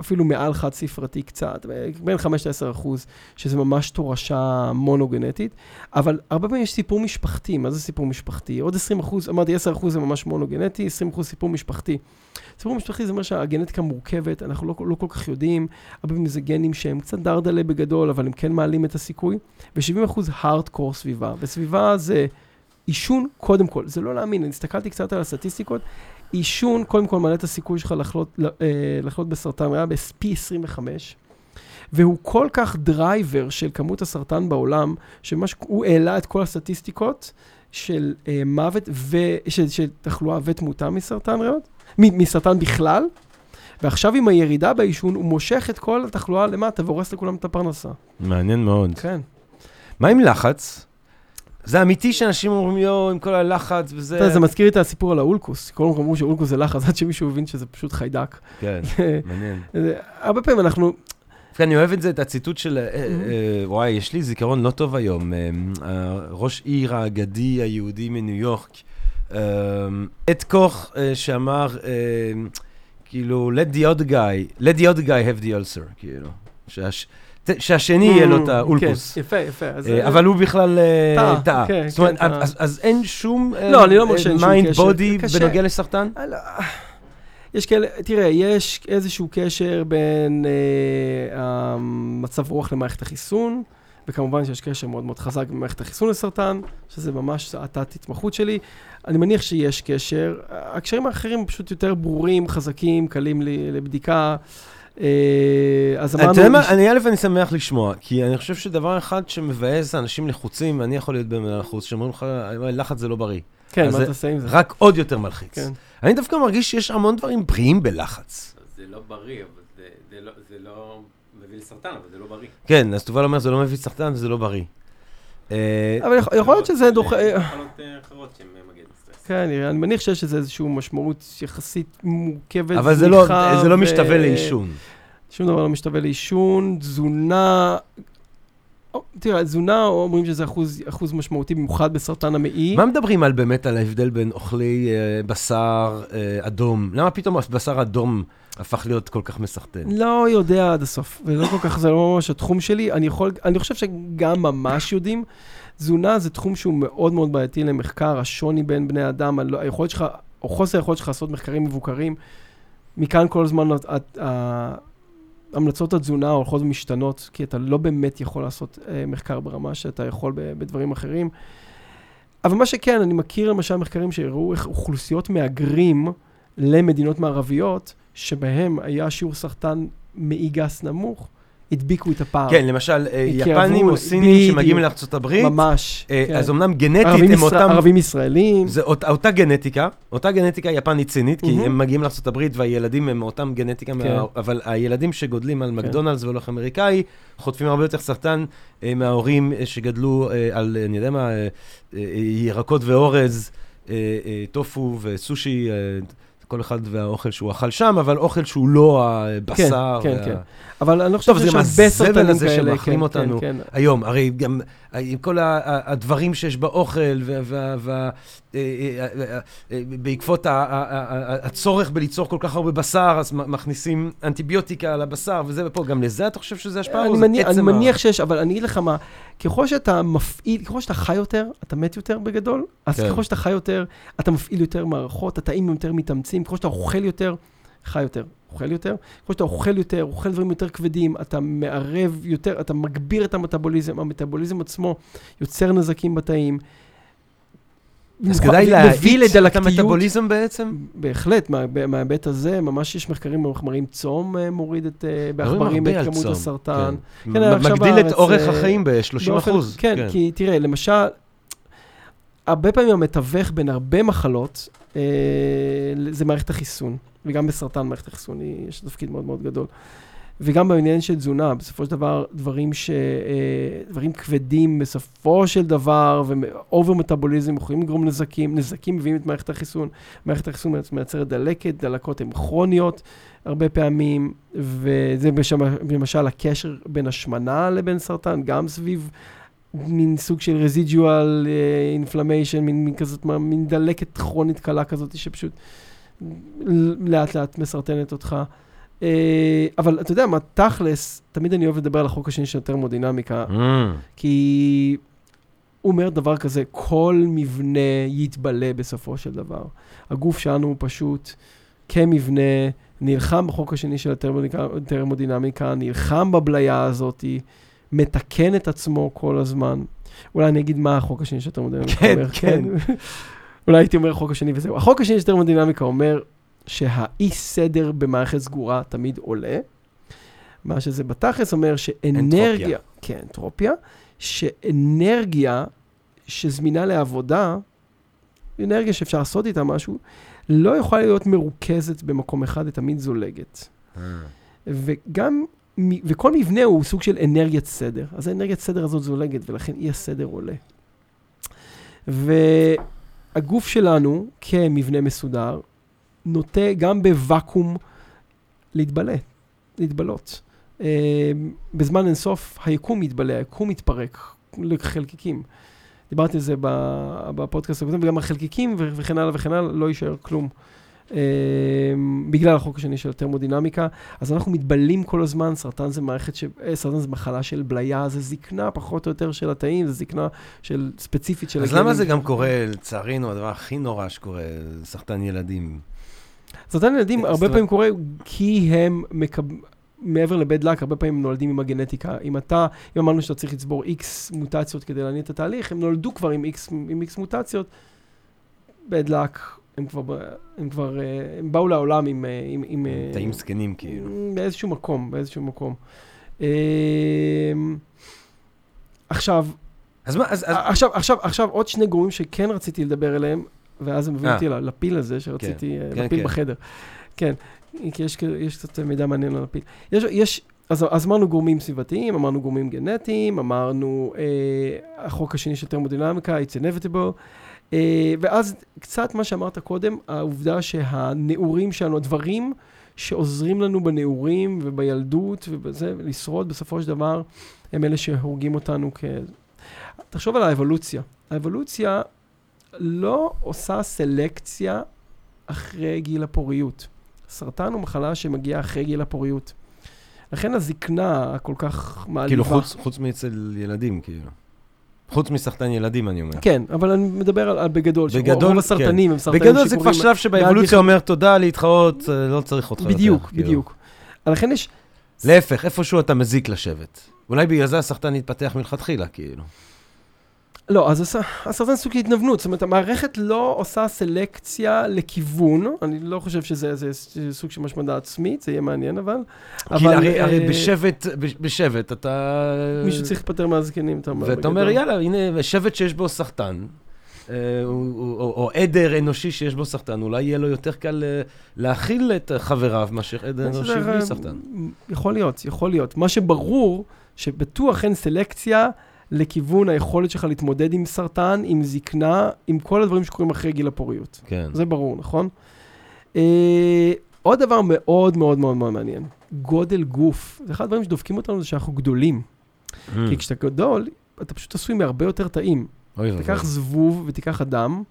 אפילו מעל חד ספרתי קצת, בין 5 ל-10 אחוז, שזה ממש תורשה מונוגנטית, אבל הרבה פעמים יש סיפור משפחתי, מה זה סיפור משפחתי? עוד 20 אחוז, אמרתי 10 אחוז זה ממש מונוגנטי, 20 אחוז סיפור משפחתי. סיפור משפחתי זה אומר שהגנטיקה מורכבת, אנחנו לא, לא כל כך יודעים, הרבה פעמים זה גנים שהם קצת דרדלה בגדול, אבל הם כן מעלים את הסיכוי, ו-70 אחוז הארדקור סביבה, וסביבה זה עישון קודם כל, זה לא להאמין, אני הסתכלתי קצת על הסטטיסטיקות, עישון קודם כל מעלה את הסיכוי שלך לחלות, אה, לחלות בסרטן ריאה בפי 25, והוא כל כך driver של כמות הסרטן בעולם, שממש הוא העלה את כל הסטטיסטיקות של אה, מוות, ו, של, של תחלואה ותמותה מסרטן ריאות, מסרטן בכלל, ועכשיו עם הירידה בעישון, הוא מושך את כל התחלואה למטה והורס לכולם את הפרנסה. מעניין מאוד. כן. מה עם לחץ? זה אמיתי שאנשים אומרים, יואו, עם כל הלחץ וזה... אתה יודע, זה מזכיר לי את הסיפור על האולקוס. כולם אמרו שאולקוס זה לחץ, עד שמישהו הבין שזה פשוט חיידק. כן, מעניין. הרבה פעמים אנחנו, כן, אני אוהב את זה, את הציטוט של... אה, Mm-hmm. אה, וואי, יש לי זיכרון לא טוב היום. אה, אה, ראש עיר האגדי היהודי מניו יורק, אה, את קוך אה, שאמר, אה, כאילו, let the other guy, let the other guy have the ulcer, כאילו. שהש- שהשני יהיה לו את האולקוס. כן, יפה, יפה. אה, אבל הוא בכלל טעה. כן, זאת אומרת, כן. אז- אין שום לא, אני לא אומר שאין שום mind קשר. body קשה. בנוגע לסרטן? יש כאלה, תראה, יש איזשהו קשר בין המצב רוח למערכת החיסון, וכמובן שיש קשר מאוד מאוד חזק במערכת החיסון לסרטן, שזה ממש התת התמחות שלי. אני מניח שיש קשר. הקשרים האחרים פשוט יותר ברורים, חזקים, קלים לי- לבדיקה. אה, אז אתה אמרנו... יודע מה, אני א', אני שמח לשמוע, כי אני חושב שדבר אחד שמבאס אנשים לחוצים, ואני יכול להיות בן לחוץ, שאומרים לך, "וואי, לחץ זה לא בריא. כן, מה זה- אתה עושה עם זה? רק עוד יותר מלחיץ. כן. אני דווקא מרגיש שיש המון דברים בריאים בלחץ. זה לא בריא, אבל זה, זה, לא, זה לא מביא לסרטן, אבל זה לא בריא. כן, אז תובל אומר, זה לא מביא סרטן וזה לא בריא. אה, אבל יכול- יכול להיות שזה דוחה... כן, אני מניח שיש לזה איזושהי משמעות יחסית מורכבת, אבל זה לא- זה לא משתווה לעישון. שום דבר לא משתווה לעישון, תזונה... תראה, תזונה אומרים שזה אחוז, אחוז משמעותי, במיוחד בסרטן המעי. מה מדברים על באמת על ההבדל בין אוכלי אה, בשר אה, אדום? למה פתאום בשר אדום הפך להיות כל כך מסחטן? לא יודע עד הסוף, ולא כל כך, זה לא ממש התחום שלי. אני יכול, אני חושב שגם ממש יודעים. תזונה זה תחום שהוא מאוד מאוד בעייתי למחקר, השוני בין בני אדם, הלא- היכולת שלך, או חוסר היכולת שלך לעשות מחקרים מבוקרים. מכאן כל הזמן הת- הת- ה- המלצות התזונה הולכות ומשתנות, כי אתה לא באמת יכול לעשות אה, מחקר ברמה שאתה יכול בדברים אחרים. אבל מה שכן, אני מכיר למשל מחקרים שהראו איך אוכלוסיות מהגרים למדינות מערביות, שבהם היה שיעור סרטן מעי גס נמוך, הדביקו את הפער. כן, למשל, אה, יפנים או סינים. שמגיעים לארצות הברית, ממש. אה, כן. אז אמנם גנטית הם אותם... ערבים ישראלים. זה אות, אותה גנטיקה, אותה גנטיקה יפנית סינית, כי. הם מגיעים לארה"ב והילדים הם מאותם גנטיקה, כן. אבל הילדים שגודלים על מקדונלדס והולך אמריקאי, חוטפים הרבה יותר סרטן אה, מההורים שגדלו על, אני יודע מה, ירקות ואורז, טופו וסושי, כל אחד והאוכל שהוא אכל שם, אבל אוכל שהוא לא הבשר. כן, וה- כן. אבל אני לא חושב טוב, זה שיש גם הרבה הזבל סרטנים הזה כאלה. שמאכלים כן, אותנו. כן, כן. היום, הרי גם אה, עם כל הדברים שיש באוכל, ובעקבות הצורך בליצור כל כך הרבה בשר, אז מכניסים אנטיביוטיקה על הבשר וזה ופה, גם לזה אתה חושב שזה השפעה? אני זה מניח שיש, אבל אני אגיד לך מה, ככל שאתה מפעיל, ככל שאתה חי יותר, אתה מת יותר בגדול, אז כן. ככל שאתה חי יותר, אתה מפעיל יותר מערכות, התאים יותר מתאמצים, ככל שאתה אוכל יותר, חי יותר, אוכל יותר, ככל שאתה אוכל יותר, אוכל דברים יותר כבדים, אתה מערב יותר, אתה מגביר את המטאבוליזם, המטאבוליזם עצמו יוצר נזקים בתאים. אז כדאי להאיץ את. המטאבוליזם בעצם? בהחלט, מה- מההיבט הזה, ממש יש מחקרים מראים צום אה, מוריד את, אה, בעכברים את כמות צום, הסרטן. כן. כן, מגדיל את אורך אה, החיים ב-30 באופן- אחוז. כן, כי תראה, למשל, הרבה פעמים המתווך בין הרבה מחלות, אה, זה מערכת החיסון, וגם בסרטן מערכת החיסון היא- יש תפקיד מאוד מאוד גדול. וגם בעניין של תזונה, בסופו של דבר, דברים, ש, אה, דברים כבדים בסופו של דבר, ו over metabolism יכולים לגרום נזקים, נזקים מביאים את מערכת החיסון, מערכת החיסון מייצרת דלקת, דלקות הן כרוניות הרבה פעמים, וזה בשם- למשל הקשר בין השמנה לבין סרטן, גם סביב מין סוג של residual inflammation, מין, מין כזאת, מין דלקת כרונית קלה כזאת, שפשוט לאט לאט מסרטנת אותך. אה, אבל אתה יודע מה, תכלס, תמיד אני אוהב לדבר על החוק השני של טרמודינמיקה, Mm. כי הוא אומר דבר כזה, כל מבנה יתבלה בסופו של דבר. הגוף שלנו הוא פשוט כמבנה, נלחם בחוק השני של הטרמודינמיקה, הטרמודינמיקה, נלחם בבליה הזאת, מתקן את עצמו כל הזמן. אולי אני אגיד מה החוק השני של הטרמודינמיקה כן, אומר. כן. אולי הייתי אומר החוק השני וזהו. החוק השני של טרמודינמיקה אומר שהאי סדר במערכת סגורה תמיד עולה. מה שזה בתכלס אומר שאנרגיה, אנטרופיה. כן, אנטרופיה, שאנרגיה שזמינה לעבודה, אנרגיה שאפשר לעשות איתה משהו, לא יכולה להיות מרוכזת במקום אחד, היא תמיד זולגת. אה. וגם, וכל מבנה הוא סוג של אנרגיית סדר. אז האנרגיית סדר הזאת זולגת, ולכן אי הסדר עולה. והגוף שלנו, כמבנה מסודר, נוטה גם בוואקום להתבלה, להתבלות. אה, בזמן אינסוף היקום מתבלה, היקום מתפרק לחלקיקים. דיברתי על זה בפודקאסט הקודם, וגם החלקיקים וכן הלאה וכן הלאה, לא יישאר כלום. אה, בגלל החוק השני של הטרמודינמיקה. אז אנחנו מתבלים כל הזמן, סרטן זה מערכת, ש... אה, סרטן זה מחלה של בליה, זה זקנה פחות או יותר של התאים, זה זקנה של ספציפית של אז הגנים. למה זה גם קורה, לצערנו, הדבר הכי נורא שקורה, סרטן ילדים? סרטן ילדים הרבה פעמים קורה כי הם מקב... מעבר לבד לק, הרבה פעמים נולדים עם הגנטיקה. אם אתה, אם אמרנו שאתה צריך לצבור איקס מוטציות כדי להניע את התהליך, הם נולדו כבר עם איקס מוטציות, בד לק, הם כבר, הם כבר, אה, הם באו לעולם עם... אה, עם, אה, תאים זקנים כאילו. באיזשהו מקום, באיזשהו מקום. עכשיו, אז מה, אז... אז- עכשיו, עכשיו, עכשיו עוד שני גורמים שכן רציתי לדבר עליהם, ואז מביא אה. אותי לפיל הזה שרציתי, אה, כן, לפיל כן. בחדר. כן, כי יש, יש קצת מידע מעניין על הפיל. יש, יש, אז, אז אמרנו גורמים סביבתיים, אמרנו גורמים גנטיים, אמרנו אה, החוק השני של טרמודינמיקה, it's inevitable, ואז קצת מה שאמרת קודם, העובדה שהנעורים שלנו, הדברים שעוזרים לנו בנעורים ובילדות ובזה, לשרוד בסופו של דבר, הם אלה שהורגים אותנו כ... תחשוב על האבולוציה. האבולוציה לא עושה סלקציה אחרי גיל הפוריות. סרטן הוא מחלה שמגיעה אחרי גיל הפוריות. לכן הזקנה הכל כך מעליבה. כאילו חוץ, חוץ מאצל ילדים, כאילו. חוץ מסרטן ילדים, אני אומר. כן, אבל אני מדבר על, על בגדול. שרוב- בגדול, רוב הסרטנים הם סרטנים בגדול זה כבר שלב שבאבולוציה אומר תודה, להתחאות, אה, לא צריך אותך. בדיוק, כאילו. בדיוק. לכן יש... להפך, איפשהו אתה מזיק לשבט. אולי בגלל זה הסרטן התפתח מלכתחילה, כאילו. לא, אז הס- הסרטן סוג של התנוונות, זאת אומרת, המערכת לא עושה סלקציה לכיוון, אני לא חושב שזה זה, זה סוג של השמדה עצמית, זה יהיה מעניין אבל. כי הרי, אה, בשבט, בש- בשבט אתה... מישהו צריך להיפטר מהזקנים, אתה אומר. ואתה אומר. יאללה, הנה, שבט שיש בו סרטן, אה, או עדר אנושי שיש בו סרטן, אולי יהיה לו יותר קל אה, להכיל את חבריו מאשר עדר אנושי בלי סרטן. יכול להיות, יכול להיות. מה שברור, שבטוח אין סלקציה לכיוון היכולת שלך להתמודד עם סרטן, עם זקנה, עם כל הדברים שקורים אחרי גיל הפוריות. כן. זה ברור, נכון? אה, עוד דבר מאוד מאוד מאוד מאוד מעניין, גודל גוף. זה אחד הדברים שדופקים אותנו, זה שאנחנו גדולים. Mm. כי כשאתה גדול, אתה פשוט עשוי מהרבה יותר תאים. אוי. תיקח זבוב ותיקח אדם,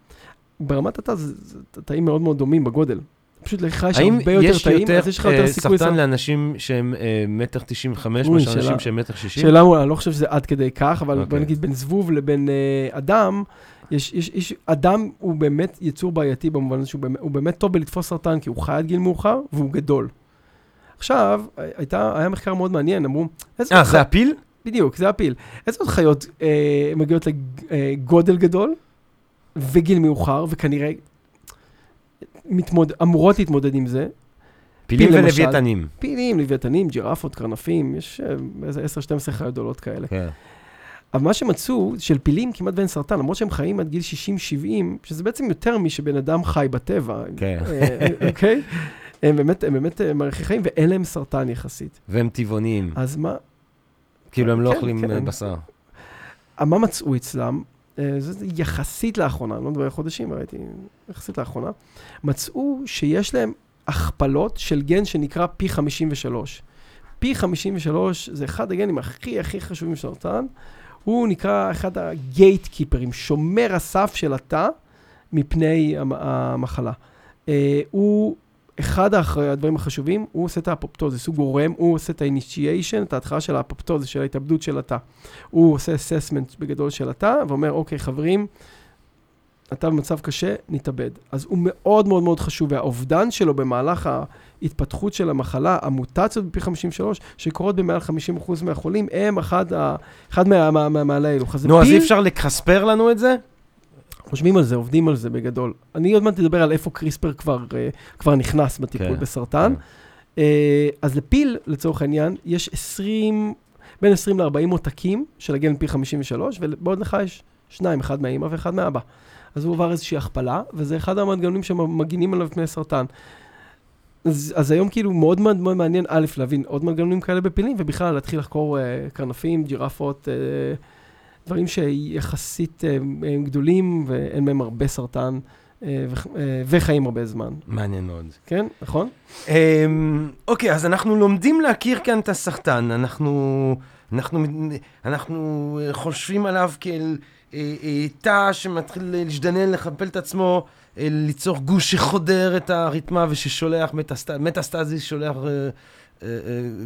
ברמת התא זה זה תאים מאוד מאוד דומים בגודל. פשוט לך יש האם הרבה יותר יש יותר אז יש לך יותר אה, סיכוי... סרטן לסרטן. לאנשים שהם אה, מטר תשעים וחמש, אוי, מאשר שאלה- אנשים שהם מטר שישים? שאלה מולה, אני לא חושב שזה עד כדי כך, אבל בוא אוקיי. נגיד בין זבוב לבין אה, אדם, יש, יש, יש, אדם הוא באמת יצור בעייתי במובן הזה שהוא באמת, הוא באמת טוב בלתפוס סרטן, כי הוא חי עד גיל מאוחר והוא גדול. עכשיו, הייתה, היה מחקר מאוד מעניין, אמרו, אה, זה הפיל? בדיוק, זה הפיל. איזה עוד חיות אה, מגיעות לגודל גדול? וגיל מאוחר, וכנראה מתמוד... אמורות להתמודד עם זה. פילים פיל. ולוויתנים. פילים, לוויתנים, ג'ירפות, קרנפים, יש אה, איזה 10-12 חיות גדולות כאלה. כן. אבל מה שמצאו, של פילים כמעט ואין סרטן, למרות שהם חיים עד גיל 60-70, שזה בעצם יותר משבן אדם חי בטבע, כן. אה, אוקיי? הם באמת, הם באמת אה, מאריכי חיים, ואין להם סרטן יחסית. והם טבעוניים. אז מה, כאילו הם לא כן, אוכלים כן. אה, בשר. מה מצאו אצלם? אה, זה יחסית לאחרונה, אני לא מדבר על חודשים, ראיתי, יחסית לאחרונה, מצאו שיש להם הכפלות של גן שנקרא פי 53. פי 53 זה אחד הגנים הכי הכי חשובים של סרטן, הוא נקרא אחד הגייט קיפרים, שומר הסף של התא מפני המ- המחלה. אה, הוא אחד הדברים החשובים, הוא עושה את האפופטוזיס, הוא גורם, הוא עושה את ה-initiation, את ההתחלה של האפופטוזיס, של ההתאבדות של התא. הוא עושה assessment בגדול של התא, ואומר, אוקיי, חברים, אתה במצב קשה, נתאבד. אז הוא מאוד מאוד מאוד חשוב, והאובדן שלו במהלך ההתפתחות של המחלה, המוטציות ב-p53, שקורות במעל 50% מהחולים, הם אחד, ה, אחד מה, מה, נו, אז אי אפשר לקריספר לנו את זה? חושבים על זה, עובדים על זה בגדול. אני עוד מעט אדבר על איפה קריספר כבר, אה, כבר נכנס בטיפול כן, בסרטן. אה, אז לפיל, לצורך העניין, יש 20, בין 20 ל-40 עותקים של הגן פי 53, ובעוד לך יש שניים, אחד מהאימא ואחד מהאבא. אז הוא עבר איזושהי הכפלה, וזה אחד המנגנונים שמגינים עליו מפני סרטן. אז, אז היום כאילו מאוד מאוד מאוד מעניין, א', להבין עוד מנגנונים כאלה בפילים, ובכלל להתחיל לחקור אה, קרנפים, ג'ירפות, אה, דברים שיחסית אה, הם גדולים ואין מהם הרבה סרטן, אה, אה, וחיים הרבה זמן. מעניין מאוד. כן, נכון? אמ, אוקיי, אז אנחנו לומדים להכיר כאן את הסרטן. אנחנו, אנחנו, אנחנו חושבים עליו כאל תא שמתחיל להזדנן, לחפל את עצמו, ליצור גוש שחודר את הרתמה וששולח מטסט... מטסטזיס, שולח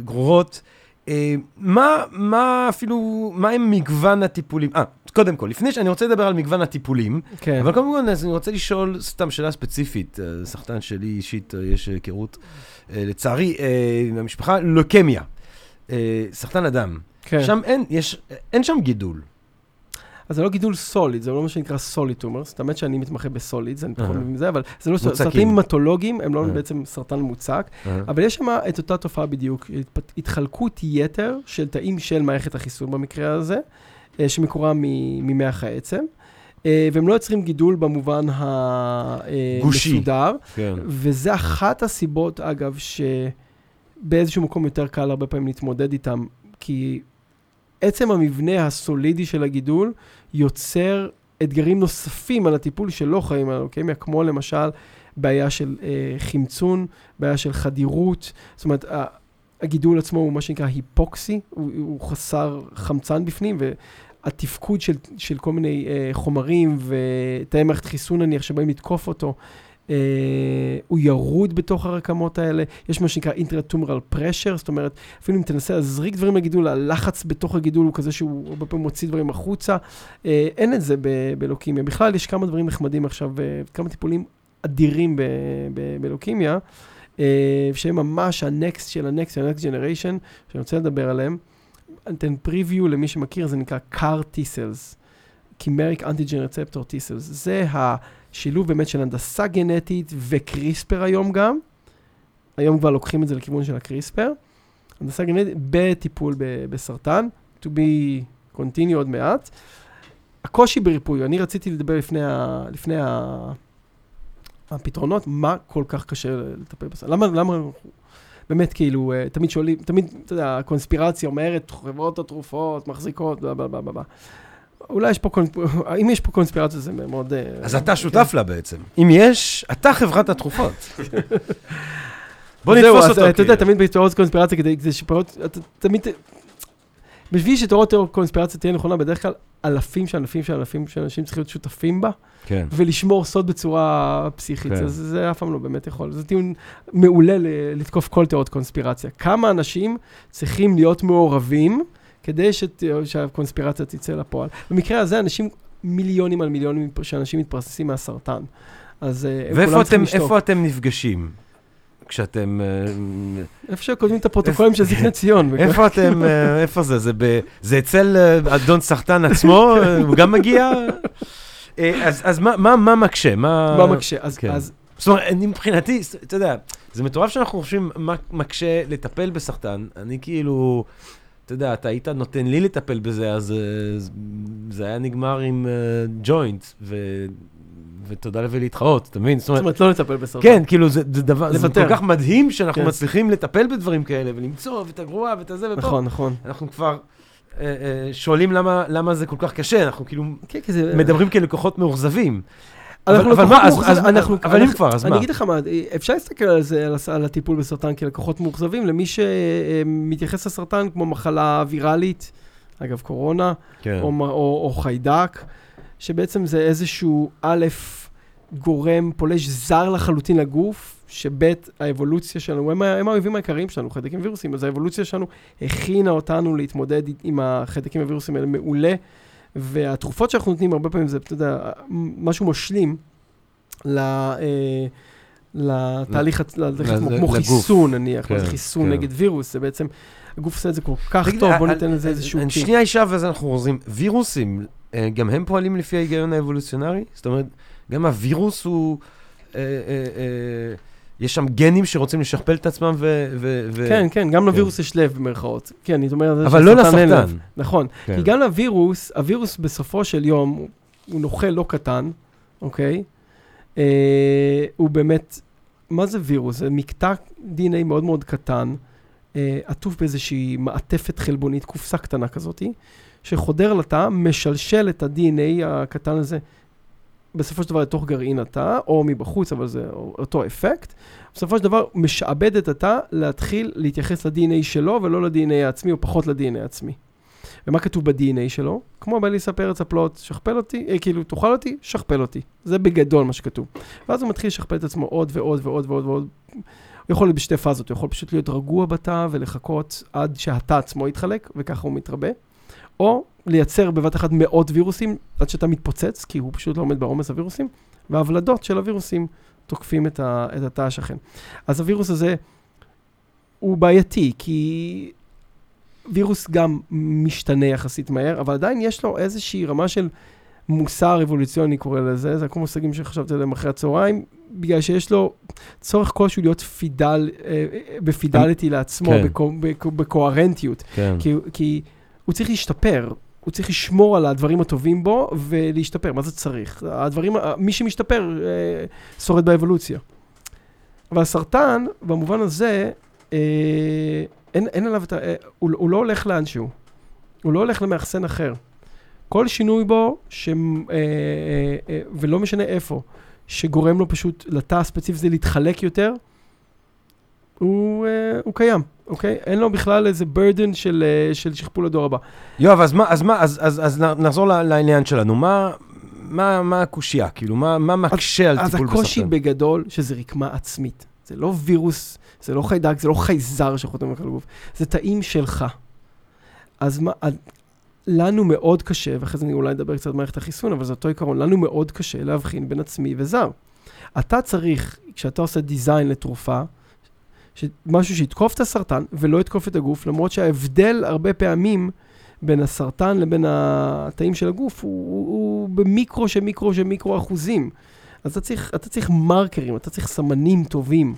גרורות. אה, מה, מה אפילו, מה הם מגוון הטיפולים? אה, קודם כל, לפני שאני רוצה לדבר על מגוון הטיפולים, כן. אבל קודם כל, אני רוצה לשאול סתם שאלה ספציפית. אה, סרטן שלי אישית, אה, יש היכרות, לצערי, עם המשפחה, לוקמיה. סרטן הדם. כן. שם אין, יש, אין שם גידול. אז זה לא גידול solid, זה לא מה שנקרא solid tumors. האמת שאני מתמחה ב solid, זה אני פחות. מבין בזה, אבל זה לא מוצקים. סרטנים המטולוגיים, הם לא. בעצם סרטן מוצק, אבל יש שם את אותה תופעה בדיוק, התחלקות יתר של תאים של מערכת החיסון במקרה הזה, אה, שמקורה ממח העצם, אה, והם לא יוצרים גידול במובן. המסודר, כן. וזה אחת הסיבות, אגב, שבאיזשהו מקום יותר קל הרבה פעמים להתמודד איתם, כי עצם המבנה הסולידי של הגידול יוצר אתגרים נוספים על הטיפול שלא חיים על הלוקמיה, כמו למשל בעיה של אה, חמצון, בעיה של חדירות, זאת אומרת, הגידול עצמו הוא מה שנקרא היפוקסי, הוא, הוא חסר חמצן בפנים, והתפקוד של, של כל מיני אה, חומרים ותאי מערכת חיסון נניח שבאים לתקוף אותו, אה, הוא ירוד בתוך הרקמות האלה, יש מה שנקרא אינטרטומרל פרשר, זאת אומרת, אפילו אם תנסה להזריק דברים לגידול, הלחץ בתוך הגידול הוא כזה שהוא הרבה פעמים מוציא דברים החוצה, אה, אין את זה בלוקימיה. בכלל, יש כמה דברים נחמדים עכשיו, אה, כמה טיפולים אדירים בלוקימיה, אה, שהם ממש ה next של ה next של ה next generation, שאני רוצה לדבר עליהם. אני אתן preview למי שמכיר, זה נקרא CAR T-Cells, Chimeric Antigen Receptor T-Cells. זה השילוב באמת של הנדסה גנטית וקריספר היום גם. היום כבר לוקחים את זה לכיוון של הקריספר. הנדסה גנטית בטיפול ב- בסרטן, to be continue עוד מעט. הקושי בריפוי, אני רציתי לדבר לפני, ה, לפני ה, הפתרונות, מה כל כך קשה לטפל בסרטן. למה, למה, באמת כאילו, אה, תמיד שואלים, תמיד, אתה יודע, הקונספירציה אומרת, חברות התרופות מחזיקות, בלה בלה בלה בלה. אולי יש פה, קונס- אם יש פה קונספירציה זה מאוד... אה, אז אתה שותף לה בעצם. אם יש, אתה חברת התרופות. בוא נתפוס אותו. אתה יודע, כאילו. תמיד בתיאוריות קונספירציה, כדי שפעות, אתה תמיד... בשביל שתיאוריות קונספירציה תהיה נכונה, בדרך כלל אלפים של אלפים של אלפים של אנשים צריכים להיות שותפים בה, כן. ולשמור סוד בצורה פסיכית. כן. אז זה אף פעם לא באמת יכול. זה טיעון מעולה לתקוף כל תיאוריות קונספירציה. כמה אנשים צריכים להיות מעורבים כדי שת- שהקונספירציה תצא לפועל. במקרה הזה, אנשים, מיליונים על מיליונים של אנשים מתפרססים מהסרטן. אז אה, הם ואיפה כולם אתם, צריכים לשתוק. איפה אתם נפגשים? כשאתם... אה, איפה שכותבים את הפרוטוקולים של זקני ציון. איפה אתם, אה, איפה זה? זה, ב, זה אצל אדון סחטן עצמו? הוא גם מגיע? אז אז מה- מה מה מקשה? מה... מה מקשה? אז, כן. אז זאת אומרת, אני מבחינתי, אתה יודע, זה מטורף שאנחנו חושבים מה מקשה לטפל בסרטן. אני כאילו, אתה יודע, אתה היית נותן לי לטפל בזה, אז אה, זה היה נגמר עם אה, ג'וינט, ו- ותודה ולהתחרות, אתה מבין? זאת אומרת, לא לטפל בסרטן. כן, כאילו, זה זה דבר, זה. כל כך מדהים שאנחנו כן. מצליחים לטפל בדברים כאלה, ולמצוא, ואת הגרועה, ואת הזה, ופה. נכון, נכון. אנחנו כבר אה, אה, שואלים למה למה זה כל כך קשה, אנחנו כאילו כן. מדברים כלקוחות מאוכזבים. אבל- מה, אבל אם כבר, אז אני מה? אגיד לך מה, אפשר להסתכל על זה, על הטיפול בסרטן כלקוחות מאוכזבים, למי שמתייחס לסרטן כמו מחלה ויראלית, אגב קורונה, כן. או, או, או חיידק, שבעצם זה איזשהו א', גורם פולש זר לחלוטין לגוף, שב', האבולוציה שלנו, הם, הם האויבים העיקריים שלנו, חיידקים וירוסים, אז האבולוציה שלנו הכינה אותנו להתמודד עם החיידקים והווירוסים האלה מעולה, והתרופות שאנחנו נותנים הרבה פעמים זה, אתה יודע, משהו משלים ל... אה, לתהליך, עצמו, כמו. חיסון נניח, כן, כן, חיסון כן. נגד וירוס, זה בעצם, הגוף עושה את זה כל כך טוב, אה, בוא אה, ניתן לזה אה, איזשהו. שנייה אישה ואז אנחנו חוזרים. וירוסים, אה, גם הם פועלים לפי ההיגיון האבולוציונרי? זאת אומרת, גם הווירוס הוא... יש שם גנים שרוצים לשכפל את עצמם ו... ו- ו- כן, כן, גם לווירוס יש לב במרכאות. כן, אני אומר... אבל לא. לסרטן. נכון. כן. כי גם לווירוס, הווירוס בסופו של יום, הוא- הוא נוכל לא קטן, אוקיי? אה, הוא באמת, מה זה וירוס? זה מקטע DNA מאוד מאוד קטן, אה, עטוף באיזושהי מעטפת חלבונית, קופסה קטנה כזאתי, שחודר לתא, משלשל את ה-DNA הקטן הזה. בסופו של דבר לתוך גרעין התא, או מבחוץ, אבל זה אותו אפקט. בסופו של דבר משעבד את התא להתחיל להתייחס ל-DNA שלו ולא ל-DNA העצמי, או פחות ל-DNA העצמי. ומה כתוב ב-DNA שלו? כמו באליסה פרץ הפלוט, שכפל אותי, אה, כאילו, תאכל אותי, שכפל אותי. זה בגדול מה שכתוב. ואז הוא מתחיל לשכפל את עצמו עוד ועוד ועוד ועוד ועוד. הוא יכול להיות בשתי פאזות, הוא יכול פשוט להיות רגוע בתא ולחכות עד שהתא עצמו יתחלק, וככה הוא מתרבה. או לייצר בבת אחת מאות וירוסים עד שאתה מתפוצץ, כי הוא פשוט לא עומד בעומס הווירוסים, והוולדות של הווירוסים תוקפים את, ה, את התא השכן. אז הווירוס הזה הוא בעייתי, כי וירוס גם משתנה יחסית מהר, אבל עדיין יש לו איזושהי רמה של מוסר אבולוציוני, קורא לזה, זה כמו מושגים שחשבתי עליהם אחרי הצהריים, בגלל שיש לו צורך כלשהו להיות פידל, אה, אה, בפידליטי לעצמו, כן. בקו, בקו, בקוהרנטיות. כן. כי, כי הוא צריך להשתפר, הוא צריך לשמור על הדברים הטובים בו ולהשתפר. מה זה צריך? הדברים, מי שמשתפר אה, שורד באבולוציה. אבל הסרטן, במובן הזה, אה, אין, אין עליו את ה... אה, הוא, הוא לא הולך לאנשהו. הוא לא הולך למאחסן אחר. כל שינוי בו, ש, אה, אה, אה, ולא משנה איפה, שגורם לו פשוט לתא הספציפי הזה להתחלק יותר, הוא, אה, הוא קיים, אוקיי? אין לו בכלל איזה burden של, אה, של שכפול הדור הבא. יואב, אז מה, אז מה, אז, אז, אז נחזור לעניין שלנו. מה, מה, מה הקושייה? כאילו, מה, מה מקשה על אז טיפול בסרטן? הקושי בגדול, שזה רקמה עצמית. זה לא וירוס, זה לא חיידק, זה לא חייזר שחותם לך על הגוף, זה תאים שלך. אז מה, אז לנו מאוד קשה, ואחרי זה אני אולי אדבר קצת על מערכת החיסון, אבל זה אותו עיקרון, לנו מאוד קשה להבחין בין עצמי וזר. אתה צריך, כשאתה עושה דיזיין לתרופה, משהו שיתקוף את הסרטן ולא יתקוף את הגוף, למרות שההבדל הרבה פעמים בין הסרטן לבין התאים של הגוף הוא, הוא, הוא במיקרו של מיקרו של מיקרו אחוזים. אז אתה צריך, אתה צריך מרקרים, אתה צריך סמנים טובים